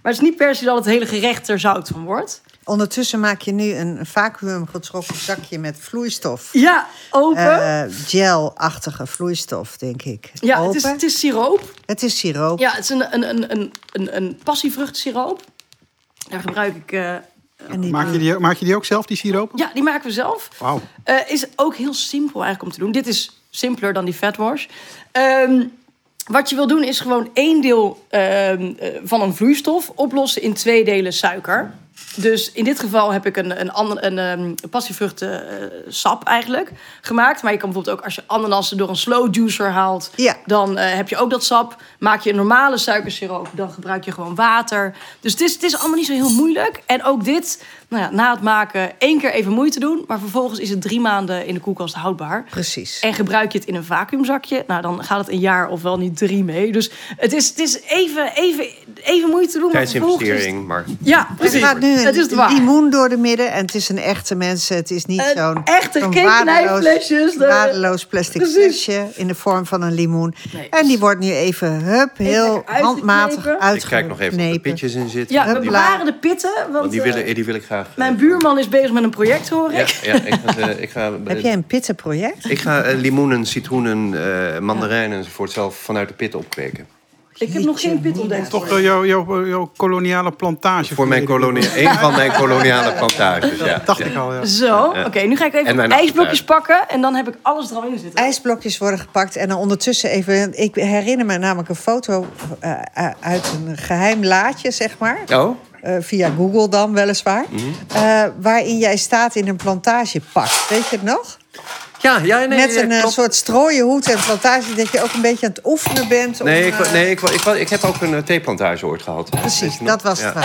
Maar het is niet per se dat het hele gerecht er zout van wordt. Ondertussen maak je nu een vacuüm getrokken zakje met vloeistof. Ja, open. Eh, gel-achtige vloeistof, denk ik. ja, Open. het is, het is siroop. Het is siroop. Ja, het is een, een, een, een, een passievruchtsiroop. Daar gebruik ik... eh, En die Maak je, die, maak je die ook zelf, die siropen? ja, die maken we zelf. Wauw. Eh, is ook heel simpel eigenlijk om te doen. Dit is simpeler dan die fatwash. Ehm wat je wil doen is gewoon één deel ehm, eh, van een vloeistof oplossen in twee delen suiker. Dus in dit geval heb ik een, een, ander- een, een passievruchten eh, sap eigenlijk gemaakt. Maar je kan bijvoorbeeld ook als je ananassen door een slow juicer haalt... Ja. dan eh, heb je ook dat sap. Maak je een normale suikersiroop, dan gebruik je gewoon water. Dus het is, het is allemaal niet zo heel moeilijk. En ook dit, nou ja, na het maken één keer even moeite doen... maar vervolgens is het drie maanden in de koelkast houdbaar. Precies. En gebruik je het in een vacuümzakje, nou dan gaat het een jaar of wel niet drie mee. Dus het is, het is even, even, even moeite doen. het- Tijdsinvestering, maar... Ja, precies. gaat nu het is het een waar. limoen door de midden. En het is een echte mensen. Het is niet Een zo'n echte, zo'n geen waardeloos, knijpflesjes, de- waardeloos plastic Precies. flesje in de vorm van een limoen. Nee. En die wordt nu even hup, heel uitgeknepen. handmatig uitgeknepen. Ik kijk nog even of er pitjes in zitten. Ja, we bewaren de pitten, want Want die, eh, willen, die wil ik graag... eh, mijn buurman is bezig met een project, hoor Ja, ik. ja ik ga... eh, ik ga (laughs) Heb jij een pittenproject? Ik ga eh, limoenen, citroenen, eh mandarijnen enzovoort zelf vanuit de pit opkweken. Ik heb nog geen pit ontdekt. Toch eh, jouw jouw jouw koloniale plantage. Voor mijn kolonia, een van mijn koloniale plantages. Ja. Dat dacht Ja. ik al, ja. Zo, oké, nu ga ik even ijsblokjes pakken en dan heb ik alles er al in zitten. ijsblokjes worden gepakt en dan ondertussen even... Ik herinner me namelijk een foto eh, eh, uit een geheim laadje, zeg maar. Oh? Eh, via Google dan, weliswaar. Mhm. Eh, waarin jij staat in een plantagepak. Weet je het nog? Ja, ja nee, Met een eh, klopt. soort strooien hoed en plantage... dat je ook een beetje aan het oefenen bent. om, Nee, ik, eh, nee ik, ik, ik, ik heb ook een eh, theeplantage ooit gehad. Precies, dat was het. Ja.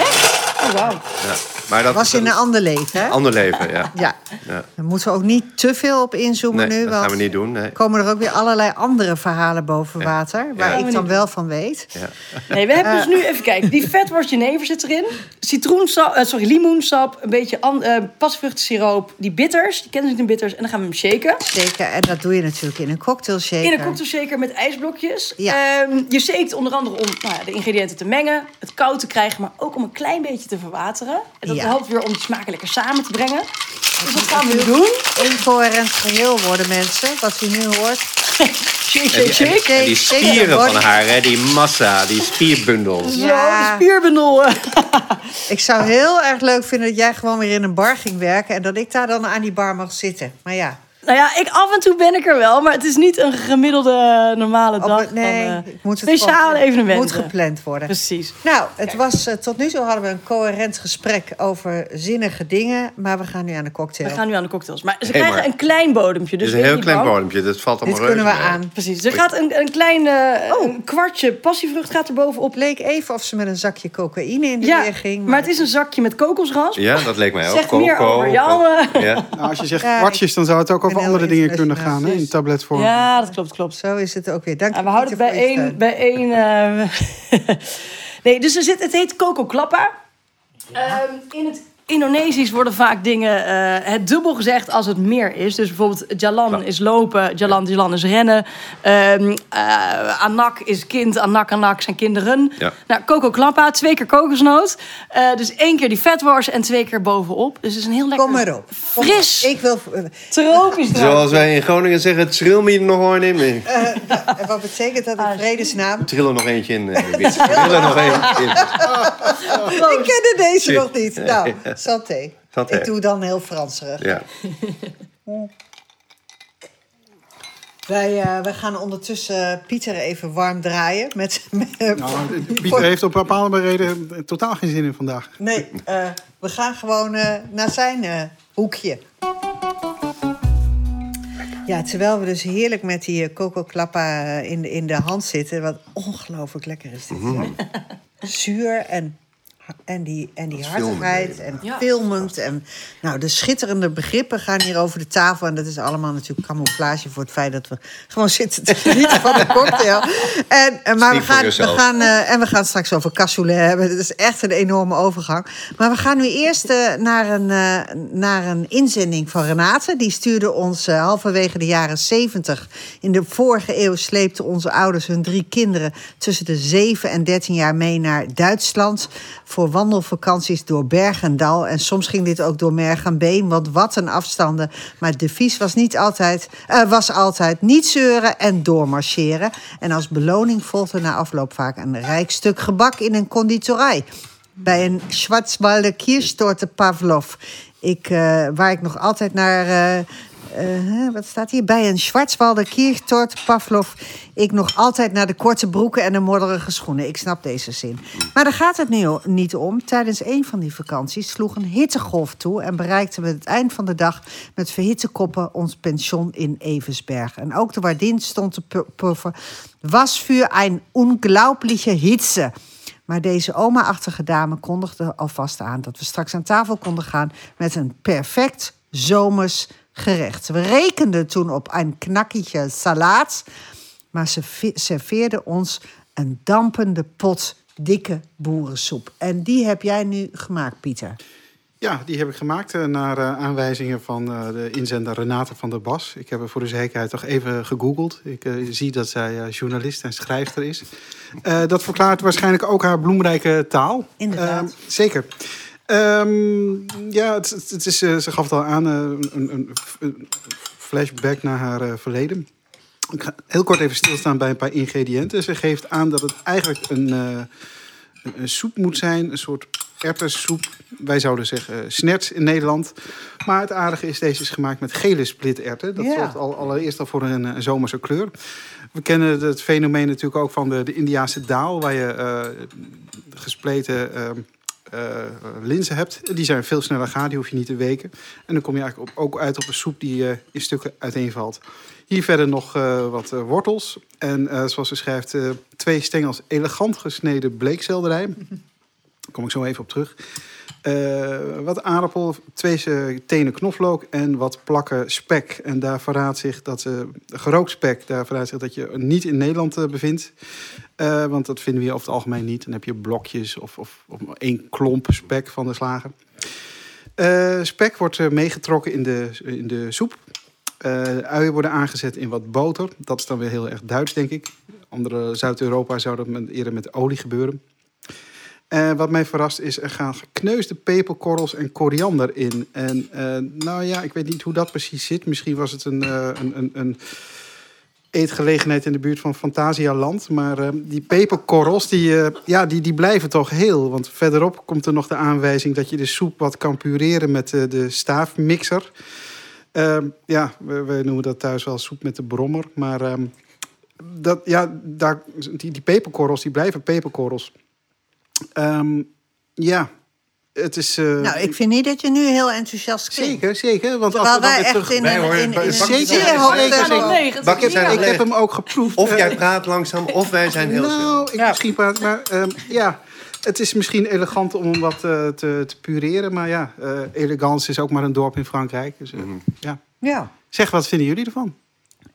Oh, wauw. ja. Maar dat was in een ander leven, hè? ander leven, ja. (laughs) Ja. Ja. Daar moeten we ook niet te veel op inzoomen Nee, nu. dat want gaan we niet doen. Nee. komen er ook weer allerlei andere verhalen boven water... waar Ja. ik dan wel van weet. Ja. Nee, we hebben Eh. dus nu even kijken. Die vetworst jenever zit erin. Citroensap, eh, sorry, limoensap, een beetje an, eh pasvruchtensiroop. Die bitters, die kennen ze in bitters. En dan gaan we hem shaken. Zeker, en dat doe je natuurlijk in een cocktail shaker. In een cocktail shaker met ijsblokjes. Ja. Ehm, je shakt onder andere om nou ja, de ingrediënten te mengen, het koud te krijgen, maar ook om een klein beetje te verwateren. En dat Ja. helpt weer om de smaken lekker samen te brengen. Dus dat gaan we nu doen. Een coherent geheel worden, mensen. Wat u nu hoort. (laughs) Shake, shake, die, en die spieren shake, van haar, hè, die massa, die spierbundel. Zo, Ja. de spierbundel. (laughs) Ik zou heel erg leuk vinden dat jij gewoon weer in een bar ging werken... en dat ik daar dan aan die bar mag zitten. Maar ja, Nou ja, ik, af en toe ben ik er wel, maar het is niet een gemiddelde normale Op- dag. nee, van, eh, moet het speciale gewoon- evenementen. moet gepland worden. Precies. Nou, het was, eh, tot nu toe hadden we een coherent gesprek over zinnige dingen. Maar we gaan nu aan de cocktail. We gaan nu aan de cocktails. Maar ze Hey, krijgen maar- een klein bodempje. Het Dus is een heel niet klein bang. bodempje. Dat valt allemaal Dit kunnen we mee. aan. Precies. Er gaat een, een klein eh, Oh. een kwartje passievrucht gaat er bovenop. Het leek even of ze met een zakje cocaïne in de Ja, weer ging. maar het is een zakje met kokosrasp. Ja, dat leek mij ook. Zeg meer over jou. eh. Ja. Nou, als je zegt Ja, kwartjes, dan zou het ook ben over andere dingen kunnen gaan. Hè? In tabletvorm. Ja, dat klopt, klopt. Zo is het ook weer. Dank En je, we houden het Pieter, bij één. Bij (laughs) één eh, (laughs) nee, dus er zit, het heet Coco Klappa. Ehm, in het Indonesisch worden vaak dingen eh, het dubbel gezegd als het meer is. Dus bijvoorbeeld Jalan is lopen, Jalan Jalan is rennen. Ehm, eh, anak is kind, anak anak zijn kinderen. Ja. Nou, Coco Klappa, twee keer kokosnoot. Eh, dus één keer die vetworst en twee keer bovenop. Dus het is een heel lekker Kom maar op. Fris, op. Ik wil... tropisch drankje. Zoals wij in Groningen zeggen, het tril me er nog gewoon in. mee. En wat betekent dat Ah, in vredesnaam? Trill er nog eentje in. eh. Trill er nog eentje in. Ik kende deze Shit. nog niet. Nou, santé. Santé. Ik doe dan heel Franserig. Ja. (laughs) Wij, eh, wij gaan ondertussen Pieter even warm draaien. Met, met, Nou, Pieter heeft op bepaalde reden totaal geen zin in vandaag. Nee, eh, we gaan gewoon eh, naar zijn eh, hoekje. Ja, terwijl we dus heerlijk met die Coco Klappa in, de- in de hand zitten. Wat ongelooflijk lekker is dit. Mhm. Zuur en, en die, en die hartigheid en Ja. filmend. En, nou, de schitterende begrippen gaan hier over de tafel. En dat is allemaal natuurlijk camouflage voor het feit dat we gewoon zitten te (laughs) genieten van de cocktail. En, eh, maar we Speak gaan, we gaan, eh, en we gaan straks over cassoulet hebben. Het is echt een enorme overgang. Maar we gaan nu eerst eh, naar, een, eh, naar een inzending van Renate. Die stuurde ons halverwege de jaren 70. In de vorige eeuw sleepten onze ouders hun drie kinderen... tussen de 7 en 13 jaar mee naar Duitsland... voor wandelvakanties door berg en dal. En soms ging dit ook door merg en been, want wat een afstanden. Maar het devies was, niet altijd, eh, was altijd niet zeuren en doormarcheren. En als beloning volgde na afloop vaak een rijk stuk gebak in een conditorij. Bij een Schwarzwalder Kirschtorte Pavlov. Ik, eh, waar ik nog altijd naar... eh, eh, wat staat hier? Bij een Schwarzwalder Kirchtort Pavlov. Ik nog altijd naar de korte broeken en de modderige schoenen. Ik snap deze zin. Maar daar gaat het nu niet om. Tijdens een van die vakanties sloeg een hittegolf toe... en bereikten we het eind van de dag met verhitte koppen... ons pension in Eversberg. En ook de waardin stond te pu- puffen. Was voor een unglaubliche Hitze... Maar deze oma-achtige dame kondigde alvast aan dat we straks aan tafel konden gaan met een perfect zomers gerecht. We rekenden toen op een knakketje salaat, maar ze vi- serveerde ons een dampende pot dikke boerensoep. En die heb jij nu gemaakt, Pieter. Ja, die heb ik gemaakt eh, naar eh, aanwijzingen van eh, de inzender Renate van der Bas. Ik heb er voor de zekerheid toch even gegoogeld. Ik zie dat zij journalist en schrijfster is. Dat verklaart waarschijnlijk ook haar bloemrijke taal. Inderdaad. Zeker. Ehm, ja, het, het- is, eh, ze gaf het al aan, eh, een, een, een flashback naar haar eh, verleden. Ik ga heel kort even stilstaan bij een paar ingrediënten. Ze geeft aan dat het eigenlijk een, een, een soep moet zijn, een soort erwtensoep. Wij zouden zeggen snert in Nederland. Maar het aardige is, deze is gemaakt met gele splitterwten. Dat zorgt al, allereerst al voor een, zomerse kleur. We kennen het fenomeen natuurlijk ook van de, de Indiaanse daal... waar je gespleten eh, linzen hebt. Die zijn veel sneller gaar, die hoef je niet te weken. En dan kom je eigenlijk op, ook uit op een soep die eh, in stukken uiteenvalt. Hier verder nog wat wortels. En zoals ze schrijft, twee stengels elegant gesneden bleekselderij. Kom ik zo even op terug. Eh, wat aardappel, twee eh, tenen knoflook en wat plakken spek. En daar verraadt zich dat eh, gerookt spek, daar verraadt zich dat je niet in Nederland bevindt. Want dat vinden we over het algemeen niet. Dan heb je blokjes of, of, of één klomp spek van de slager. Spek wordt meegetrokken in de, in de soep. Uien worden aangezet in wat boter. Dat is dan weer heel erg Duits, denk ik. Andere Zuid-Europa zou dat eerder met olie gebeuren. Eh, wat mij verrast is, er gaan gekneusde peperkorrels en koriander in. En eh, nou ja, ik weet niet hoe dat precies zit. Misschien was het een, eh, een, een, een eetgelegenheid in de buurt van Fantasialand. Maar die peperkorrels, die, ja, die, die blijven toch heel. Want verderop komt er nog de aanwijzing dat je de soep wat kan pureren met de staafmixer. Ehm, ja, we noemen dat thuis wel soep met de brommer. Maar ehm, dat, ja, daar, die, die peperkorrels, die blijven peperkorrels. Ehm, ja, het is... eh, Nou, ik vind niet dat je nu heel enthousiast klinkt. Zeker, zeker. Want als Terwijl we dan wij weer echt terug... in Wij een, horen- in, in, een Zeker, zeer zeker, hoog zeker. tempo- Nee, het zijn heerlijk. Ik heb hem ook geproefd. Of Eh, jij praat langzaam, of wij zijn heel snel. Nou, ik misschien praat, maar ehm, ja, het is misschien elegant om hem wat eh, te, te pureren. Maar ja, eh elegance is ook maar een dorp in Frankrijk. Dus, eh, ja. Ja, Zeg, wat vinden jullie ervan?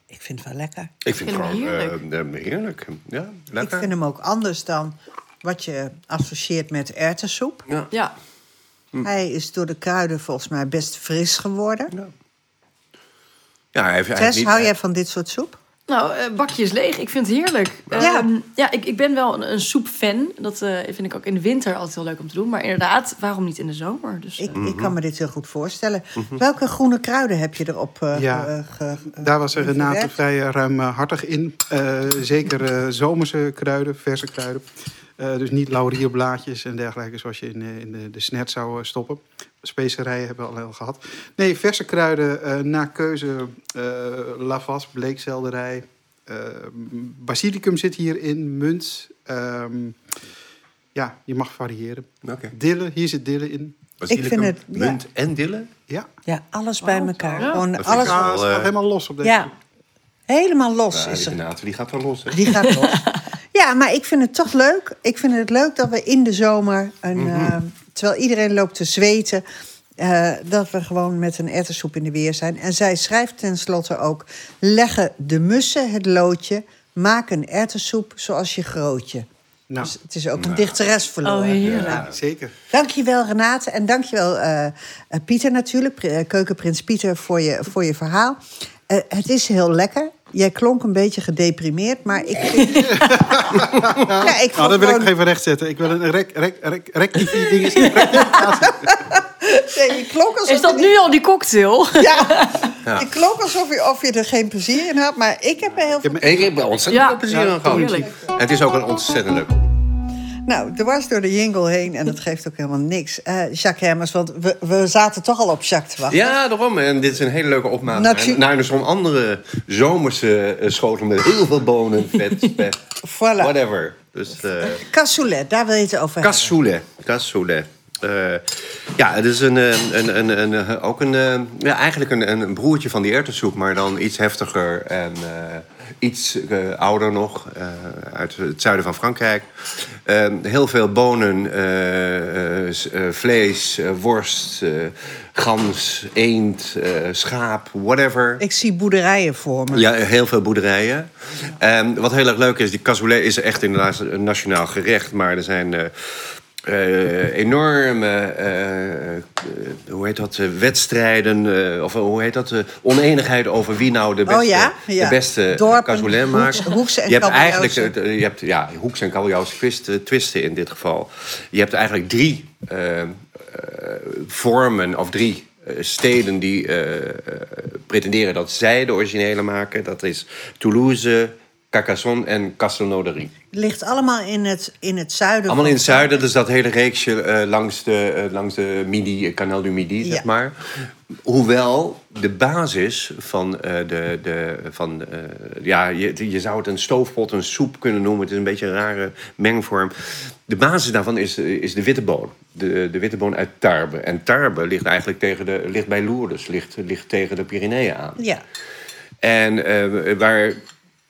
ik vind het wel lekker. Ik vind het vind hem gewoon heerlijk. eh, eh, heerlijk. Ja, lekker. Ik vind hem ook anders dan wat je associeert met erwtensoep. Ja. Ja, Hij is door de kruiden volgens mij best fris geworden. Ja, hij heeft, hij heeft Tess, niet- hou jij van dit soort soep? nou, eh, bakje is leeg. Ik vind het heerlijk. Ja. Ehm, ja ik, ik ben wel een, een soepfan. Dat eh, vind ik ook in de winter altijd heel leuk om te doen. Maar inderdaad, waarom niet in de zomer? Dus, Ik, Mhm. ik kan me dit heel goed voorstellen. Welke groene kruiden heb je erop eh Ja, ge- Daar was er Renate vrij eh, ruimhartig in. Eh, zeker eh, zomerse kruiden, verse kruiden. Eh, dus niet laurierblaadjes en dergelijke zoals je in, eh, in de, de snet zou eh, stoppen. Specerijen hebben we al heel gehad. Nee, verse kruiden eh na keuze eh lavas, bleekselderij. basilicum zit hierin, munt. ehm, ja, je mag variëren. Oké. Dille, hier zit dille in. Basilicum, vind het- ja. munt en dille? Ja, Ja, alles bij elkaar. ja. Gewoon Dat alles. ik het eh, helemaal los op deze. Ja, helemaal los Ja, is die er. Renate, die gaat wel los. Hè? Die gaat los. (laughs) Ja, maar ik vind het toch leuk. Ik vind het leuk dat we in de zomer, een, Mhm. eh, terwijl iedereen loopt te zweten, eh, dat we gewoon met een erwtensoep in de weer zijn. En zij schrijft tenslotte ook: leggen de mussen het loodje, maak een erwtensoep zoals je grootje. Nou, Dus het is ook een dichteres verloren. Oh, heerlijk. Ja. zeker. Dankjewel Renate en dankjewel eh eh, Pieter natuurlijk, Pri- keukenprins Pieter, voor je, voor je verhaal. Eh, het is heel lekker. Jij klonk een beetje gedeprimeerd, maar ik vind... (laughs) ja, ik Nou, dat wil ik gewoon- nog even rechtzetten. Ik wil een rec, rec, rec, rectifier ding. (laughs) Nee, je klonk alsof is dat je nu al die cocktail? (laughs) Ja, Ja. je klonk alsof je, of je er geen plezier in had, maar ik heb er heel veel... Ik heb er ontzettend Ja. veel plezier Ja, aan gehad. het is ook een ontzettend leuk. Nou, er was door de jingle heen en dat geeft ook helemaal niks. Eh, Jacques Hermers, want we, we zaten toch al op Jacques te wachten. Ja, daarom. En dit is een hele leuke opname. Natu- naar, naar zo'n andere zomerse eh, schotel met heel veel bonen, vet, (laughs) spek, Voilà. whatever. Dus eh Cassoulet, daar wil je het over hebben. cassoulet. Cassoulet. Eh, ja, het is een, eh, een, een, een, eh, ook een, eh, ja, eigenlijk een, een broertje van die erwtensoep, maar dan iets heftiger en eh, iets ouder nog, uit het zuiden van Frankrijk. Eh, heel veel bonen, vlees, worst, gans, eend, schaap, whatever. Ik zie boerderijen voor me. Ja, heel veel boerderijen. En wat heel erg leuk is, die cassoulet is echt inderdaad een nationaal gerecht. Maar er zijn eh, enorme, eh, eh, hoe heet dat, wedstrijden... of hoe heet dat, oneenigheid over wie nou de beste, Oh ja? Ja. De beste Dorpen, hoeks- maakt. hoekse en je hebt eigenlijk, je hebt, ja, hoeks en kabeljauwse twisten, twisten in dit geval. Je hebt eigenlijk drie vormen of drie steden die pretenderen dat zij de originele maken. Dat is Toulouse, Carcassonne en Castelnaudary. ligt allemaal in het, in het zuiden. Allemaal in het zuiden, dus dat hele reeksje eh, langs, de, eh, langs de Midi, eh, Canal du Midi, zeg Ja. maar. Hoewel de basis van de. de van, ja, je, je zou het een stoofpot, een soep kunnen noemen. Het is een beetje een rare mengvorm. De basis daarvan is, is de witte boon. De, de witte boon uit Tarbes. En Tarbes ligt eigenlijk tegen de, ligt bij Lourdes, ligt, ligt tegen de Pyreneeën aan. Ja, En waar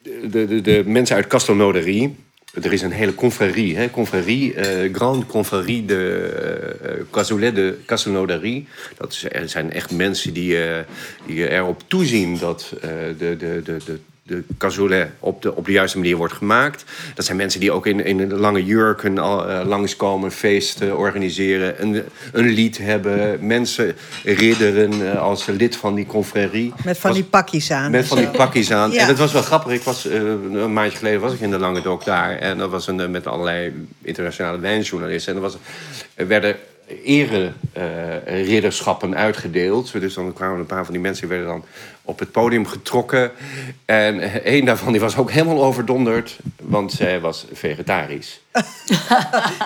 de, de, de mensen uit Castelnaudary... Er is een hele confrérie, hè? confrérie eh, Grande Confrérie de Cassoulet de Castelnaudary. Dat zijn echt mensen die, eh, erop toezien dat de, de, de, de, de cassoulet op de, op de juiste manier wordt gemaakt. Dat zijn mensen die ook in, in lange jurken al, eh, langskomen, feesten organiseren, een, een lied hebben, mensen ridderen eh, als lid van die confrérie. met van Was- die pakjes aan. met van die pakjes aan. Ja. En dat was wel grappig. Ik was, eh, een maandje geleden was ik in de Lange Dok daar. En dat was een, met allerlei internationale wijnjournalisten. En er was, er werden ere-ridderschappen uitgedeeld. Dus dan kwamen een paar van die mensen werden dan op het podium getrokken. En een daarvan die was ook helemaal overdonderd, want zij was vegetarisch. (laughs)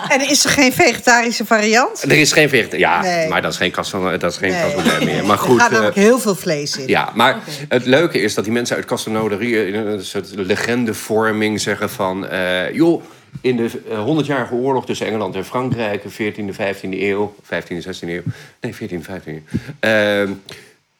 En is er geen vegetarische variant? Er is geen vegetarisch. Ja, Nee. maar dat is geen castagnole, dat is geen Nee. meer. Maar Er goed. gaat eh, ook heel veel vlees in. ja, maar het leuke is dat die mensen uit Castelnauderie... in een soort legendevorming zeggen van... eh, joh, in de eh, 100-jarige oorlog tussen Engeland en Frankrijk... 14e, 15e eeuw... 15e, 16e eeuw... Nee, 14e, 15e eeuw... eh,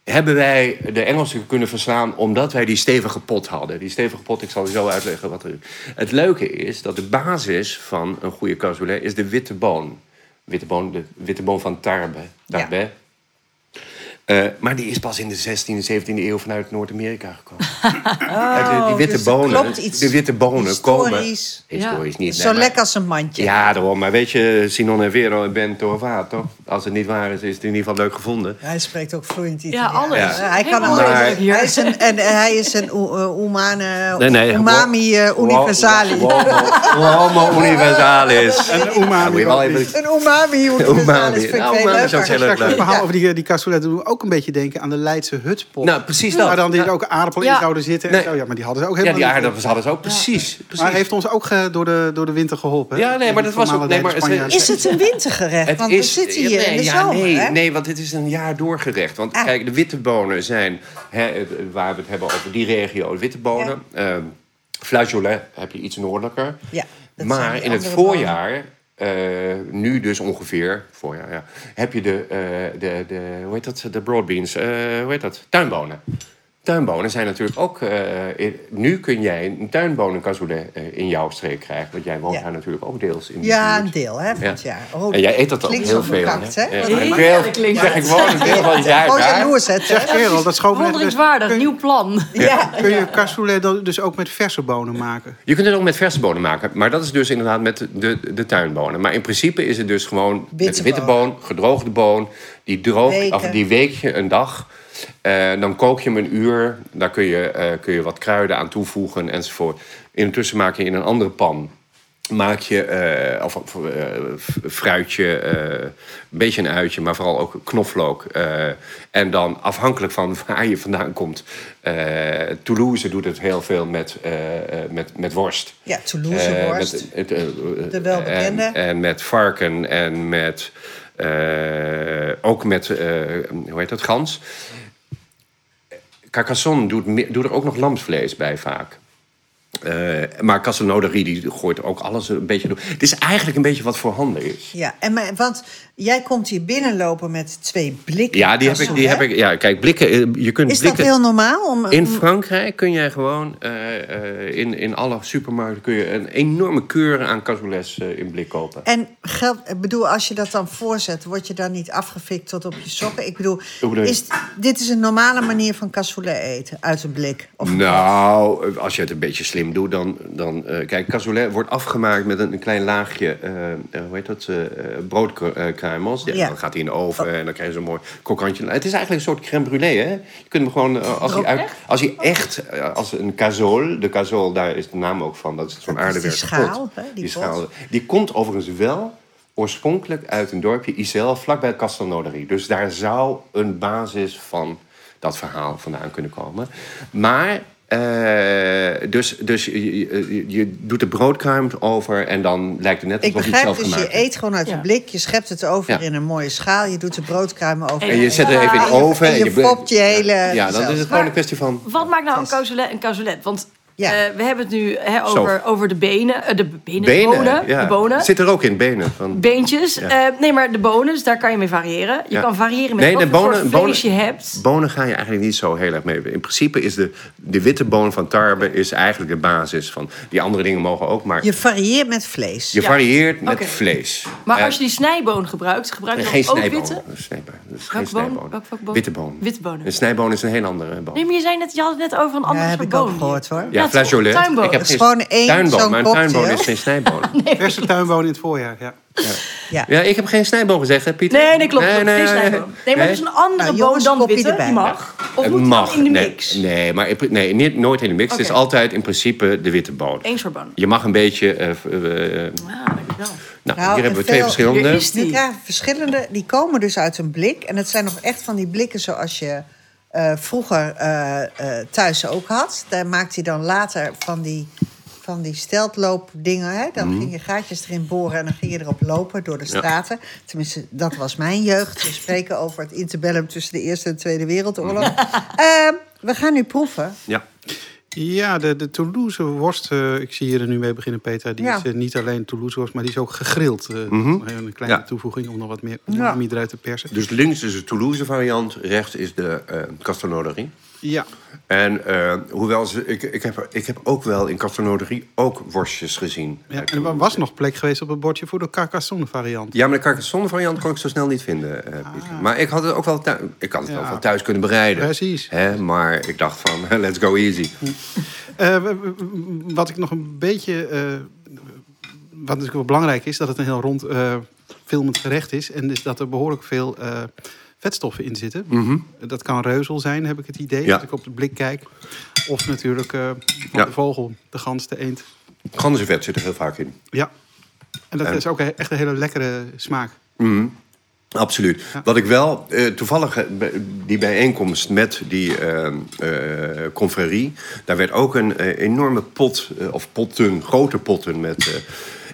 hebben wij de Engelsen kunnen verslaan omdat wij die stevige pot hadden. Die stevige pot, ik zal u zo uitleggen wat er... Het leuke is dat de basis van een goede cassoulet is de witte boon. Witte boon, de witte boon van. Tarbes. Eh, maar die is pas in de 16e, 17e eeuw vanuit Noord-Amerika gekomen. (laughs) Eh, die, die witte dus bonen, klopt iets de witte bonen komen... historisch. Historisch niet. Zo nee, lekker als een mandje. Ja, daarom. Maar weet je, Sinon en Vero en Ben Torvato... als het niet waar is, is het in ieder geval leuk gevonden. Hij spreekt ook vloeiend Ja, Italiaans. alles. Ja. hij kan alles. Maar- hier. Hij is een, en hij is een umane, Nee, nee, umami uh, universali. Homo universalis. En Ja, umami. niet. Een umami universalis Umami. ik Nou, umami is ook heel leuk. verhaal over die, die cassoulet doen ook een beetje denken aan de Leidse hutspot. Nou, precies dat. Waar dan die Ja. ook aardappelen Ja. in zouden zitten. Nee. En zo. Ja, maar die hadden ze ook Ja, helemaal die niet. aardappels hadden ze ook. Precies. Maar precies. hij heeft ons ook eh, door, de, door de winter geholpen. hè? Ja, nee, maar dat was ook- nee, maar. Is het een wintergerecht? Het Want is, we zitten hier nee, in de ja, zomer, nee, hè? nee, want het is een jaar doorgerecht. Want Ah. kijk, de witte bonen zijn, hè, het- waar we het hebben over die regio, de witte bonen. Ehm flageolet heb je iets noordelijker. Ja, maar die in het voorjaar, eh, nu dus ongeveer, voorjaar, ja, heb je de, eh, de, de, hoe heet dat, de broadbeans, eh, hoe heet dat, tuinbonen. Tuinbonen zijn natuurlijk ook... eh, nu kun jij een tuinbonen-cassoulet eh, in jouw streek krijgen. Want jij woont Ja. daar natuurlijk ook deels in de Ja, een deel hè, van het jaar. Oh, En jij eet dat ook heel veel. bekakt, hè? Ja, heerlijk deel- klinkt zeg ik het. gewoon een deel van het jaar Gewoon daar. jaloers, hè? Zeg Gerald, dat. Bewonderingswaardig, Kun, nieuw plan. Ja. kun je cassoulet dan dus ook met verse bonen maken? Je kunt het ook met verse bonen maken. Maar dat is dus inderdaad met de, de tuinbonen. Maar in principe is het dus gewoon met Witte witte boon. boon, gedroogde boon. Die droogt, Weken. of die week je een dag. Eh, dan kook je hem een uur. Daar kun je, eh, kun je wat kruiden aan toevoegen enzovoort. Intussen maak je in een andere pan... Maak je, eh, of, fruitje, een beetje een uitje, maar vooral ook knoflook. en dan afhankelijk van (laughs) waar je vandaan komt. Toulouse doet het heel veel met, met, met worst. Ja, Toulouse worst. met, De welbekende. En, en met varken en met... ook met, hoe heet dat, gans. Carcassonne doet, doet er ook nog lamsvlees bij vaak. Eh, maar Castelnauderie die gooit ook alles een beetje door. Het is eigenlijk een beetje wat voor handen is. Ja, en maar, want jij komt hier binnenlopen met twee blikken. Ja, die heb ik. Die heb ik ja, kijk, blikken. eh, Je kunt Is dat blikken. heel normaal? Om, In Frankrijk kun jij gewoon eh, in, in alle supermarkten kun je een enorme keur aan cassoules in blik kopen. En geld, ik bedoel, als je dat dan voorzet, word je dan niet afgefikt tot op je sokken? Ik bedoel, is, dit is een normale manier van cassoulet eten, uit een blik. Of Nou, als je het een beetje slim doet, dan... dan eh, kijk, cassoulet wordt afgemaakt met een, een klein laagje... eh, eh, hoe heet dat? broodkruimels. Ja, Ja. Dan gaat hij in de oven en dan krijg je zo'n mooi krokantje. Het is eigenlijk een soort crème brûlée, hè? Je kunt hem gewoon... als, hij uit, als hij echt... als een cazole... De cazole, daar is de naam ook van. Dat is zo'n is die schaal, hè, die schaal. Die komt overigens wel oorspronkelijk uit een dorpje Isel... vlakbij Castelnauderie. Dus daar zou een basis van dat verhaal vandaan kunnen komen. Maar... eh, dus dus je, je, je doet de broodkruim over en dan lijkt het net alsof je het begrijp zelf dus, je gemaakt hebt. eet gewoon uit Ja. een blik, je schept het over Ja. in een mooie schaal, je doet de broodkruimen over. En je zet er even in de En je- oven. en je fopt je hele Ja, dan is het gewoon een kwestie van... Wat maakt nou een cassoulet een cassoulet? Want Ja. eh, we hebben het nu over, over de benen. eh, de benen, Benen, de bonen. ja. De bonen. Zit er ook in, benen. Van... Beentjes. Ja. Eh, nee, maar de bonen, dus daar kan je mee variëren. Je Ja. kan variëren met Nee, wat de voor bonen- soort bonen- vlees je hebt. Bonen ga je eigenlijk niet zo heel erg mee. In principe is de, de witte boon van tarwe is eigenlijk de basis van... Die andere dingen mogen ook, maar je, Je varieert met vlees. Ja. varieert met vlees. Maar als je die snijboon gebruikt, gebruik je dan ook snijboon. witte? Snijboon. Geen boon? snijboon. Boon? Witte boon. Witte bonen. Een snijboon is een heel andere boon. Nee, maar je, zei net, je had het net over een andere Ja, heb soort ik ook gehoord hoor. Ja, flageolet. Tuinboon. Ik heb Het is geen gewoon één tuinboon, zo'n een tuinboon cocktail. is geen snijboon. (laughs) Verse tuinbonen in het voorjaar, ja. Ja. Ja, ik heb geen snijboon gezegd, hè, Pieter? Nee, nee, klopt. Nee, nee, Geen nee, snijboon. Nee, maar dus een andere Nou, boon jongens, dan witte, erbij. die mag. Of Het moet mag. in de nee, mix? Nee, maar in pri- nee, niet, nooit in de mix. Het is Oké. altijd in principe de witte boon. Eén soort boon. Je mag een beetje... eh, v- eh, Ah, dankjewel. Nou, Nou, hier en hebben we twee veel- verschillende. Hier is die. Die krijgen verschillende, die komen dus uit een blik. En het zijn nog echt van die blikken zoals je eh, vroeger eh, eh, thuis ook had. Daar maakt hij dan later van die, van die steltloopdingen. Hè? Dan ging je gaatjes erin boren en dan ging je erop lopen door de straten. Tenminste, dat was mijn jeugd. We spreken (laughs) over het interbellum tussen de Eerste en de Tweede Wereldoorlog. Ehm, we gaan nu proeven. Ja. Ja, de, de Toulouse worst, eh, ik zie hier er nu mee beginnen, Peter. Die Ja. is eh, niet alleen Toulouse worst, maar die is ook gegrild. eh, Mhm. Een kleine Ja. toevoeging om nog wat meer Ja. umami eruit te persen. Dus links is de Toulouse variant, rechts is de uh. Ja, En eh, hoewel ze, ik, ik, heb, ik heb ook wel in Castelnauderie ook worstjes gezien. ja. en er was nog plek geweest op het bordje voor de Carcassonne variant. Ja, maar de Carcassonne variant kon ik zo snel niet vinden. eh, Pieter. Maar ik had het ook wel thuis, ik had het Ja. ook wel thuis kunnen bereiden. Precies. Hè, maar ik dacht van, (laughs) let's go easy. Eh, wat ik nog een beetje. wat natuurlijk wel belangrijk is, dat het een heel rond filmend gerecht is. En is dat er behoorlijk veel vetstoffen in zitten. Dat kan reuzel zijn, heb ik het idee, Mhm. Ja. als ik op de blik kijk. Of natuurlijk eh, van Ja. de vogel, de gans, de eend. Ganzenvet zit er heel vaak in. Ja. En dat En- is ook echt een hele lekkere smaak. Absoluut. Wat ik wel, eh, toevallig eh, die bijeenkomst met die eh, confrérie... daar werd ook een enorme pot, of potten, grote potten met...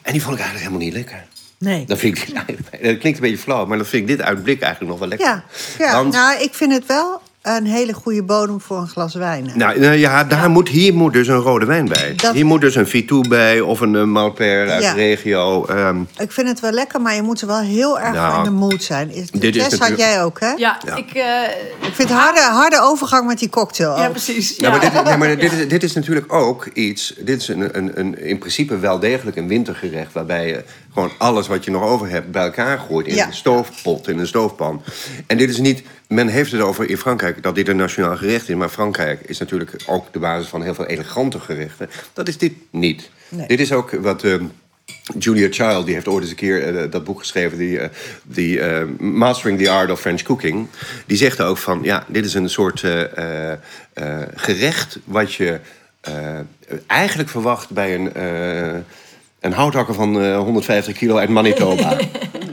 en die vond ik eigenlijk helemaal niet lekker. Nee. Dat, vind ik, (laughs) dat klinkt een beetje flauw, maar dan vind ik dit uit blik eigenlijk nog wel lekker. Ja, ja. Want- nou, ik vind het wel een hele goede bodem voor een glas wijn. Nou, nou ja, daar Moet, hier moet dus een rode wijn bij. Dat- Hier moet dus een Vitou bij of een uh, Malper uit Ja. de regio. ehm, Ik vind het wel lekker, maar je moet er wel heel erg Nou, in de mood zijn. Is- dit is had jij ook, hè? Ja, Ja. ik... eh, Ik vind harde, harde overgang met die cocktail ja, precies. Ja, Ja. maar, dit, nee, maar dit, is, dit is natuurlijk ook iets. Dit is een, een, een, in principe wel degelijk een wintergerecht. Waarbij je gewoon alles wat je nog over hebt bij elkaar gooit. In Ja. een stoofpot, in een stoofpan. En dit is niet. Men heeft het over in Frankrijk dat dit een nationaal gerecht is. Maar Frankrijk is natuurlijk ook de basis van heel veel elegante gerechten. Dat is dit niet. Nee. Dit is ook wat. ehm, Julia Child die heeft ooit eens een keer eh, dat boek geschreven, die, eh, die eh, Mastering the Art of French Cooking. Die zegt ook van, ja, dit is een soort eh, eh, eh, gerecht wat je eh, eigenlijk verwacht bij een, eh, een houthakker van eh, 150 kilo uit Manitoba. (laughs)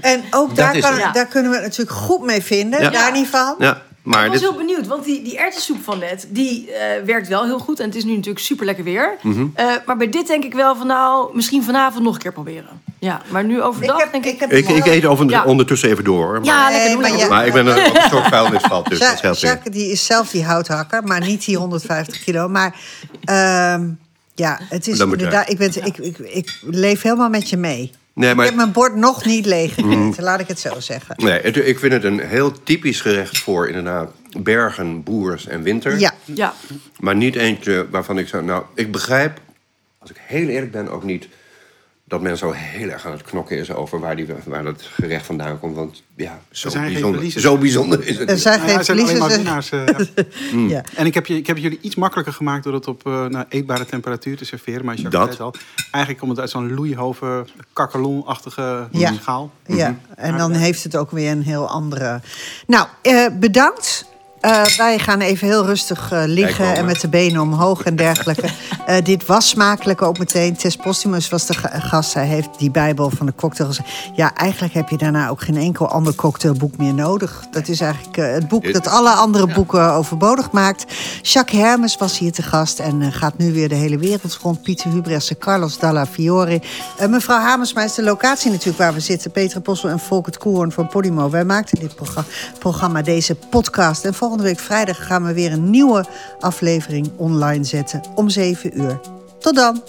En ook daar, kan. Ja. daar kunnen we het natuurlijk goed mee vinden. Ja. Daar niet van. ja, ik maar was dit, heel benieuwd, want die, die erwtensoep van net, die eh, werkt wel heel goed. En het is nu natuurlijk super lekker weer. Mhm. Eh, maar bij dit denk ik wel van nou, misschien vanavond nog een keer proberen. Ja, maar nu overdag Ik heb- denk ik... ik heb- ik, ik eet over, Ja. ondertussen even door. Maar, ja, Nee, lekker doen. maar ja- ik ben een, een soort vuilnisvat, dus dat Ja. Jacques die is zelf die houthakker, maar niet die 150 kilo. Maar ehm, ja, het is inderdaad. Ik, ben, ik, ik, ik leef helemaal met je mee. Nee, Ik heb mijn bord nog niet leeg gegeten, laat ik het zo zeggen. Nee, het- ik vind het een heel typisch gerecht voor inderdaad bergen, boers en winter. Ja, Ja, Maar niet eentje waarvan ik zou... Nou, ik begrijp, als ik heel eerlijk ben, ook niet... dat men zo heel erg aan het knokken is over waar, die, waar dat gerecht vandaan komt. Want ja, zo, Er bijzonder, zo bijzonder is het. er zijn ja, geen het zijn alleen maar verliezers. (laughs) Ja. En ik heb, je, ik heb het jullie iets makkelijker gemaakt door het op eh nou, eetbare temperatuur te serveren. Maar Jacques Dat. al. Eigenlijk komt het uit zo'n loeihoven, kakkelonachtige Ja. schaal. Ja, en dan heeft het ook weer een heel andere. Nou, eh, bedankt. Eh, wij gaan even heel rustig eh, liggen en met de benen omhoog en dergelijke. (laughs) Eh, dit was smakelijk ook meteen. Tess Postumus was de ga- gast. Hij heeft die Bijbel van de cocktail gezegd. Ja, eigenlijk heb je daarna ook geen enkel ander cocktailboek meer nodig. Dat is eigenlijk het boek dat alle andere boeken overbodig maakt. Jacques Hermes was hier te gast en gaat nu weer de hele wereld rond. Pieter Hubressen, Carlos Dalla Fiore. Mevrouw Hamersma is de locatie natuurlijk waar we zitten. Peter Possel en Volkert Koehoorn van Podimo. Wij maakten dit progra- programma, deze podcast. En volgende week vrijdag gaan we weer een nieuwe aflevering online zetten om 7 uur. Tot dan.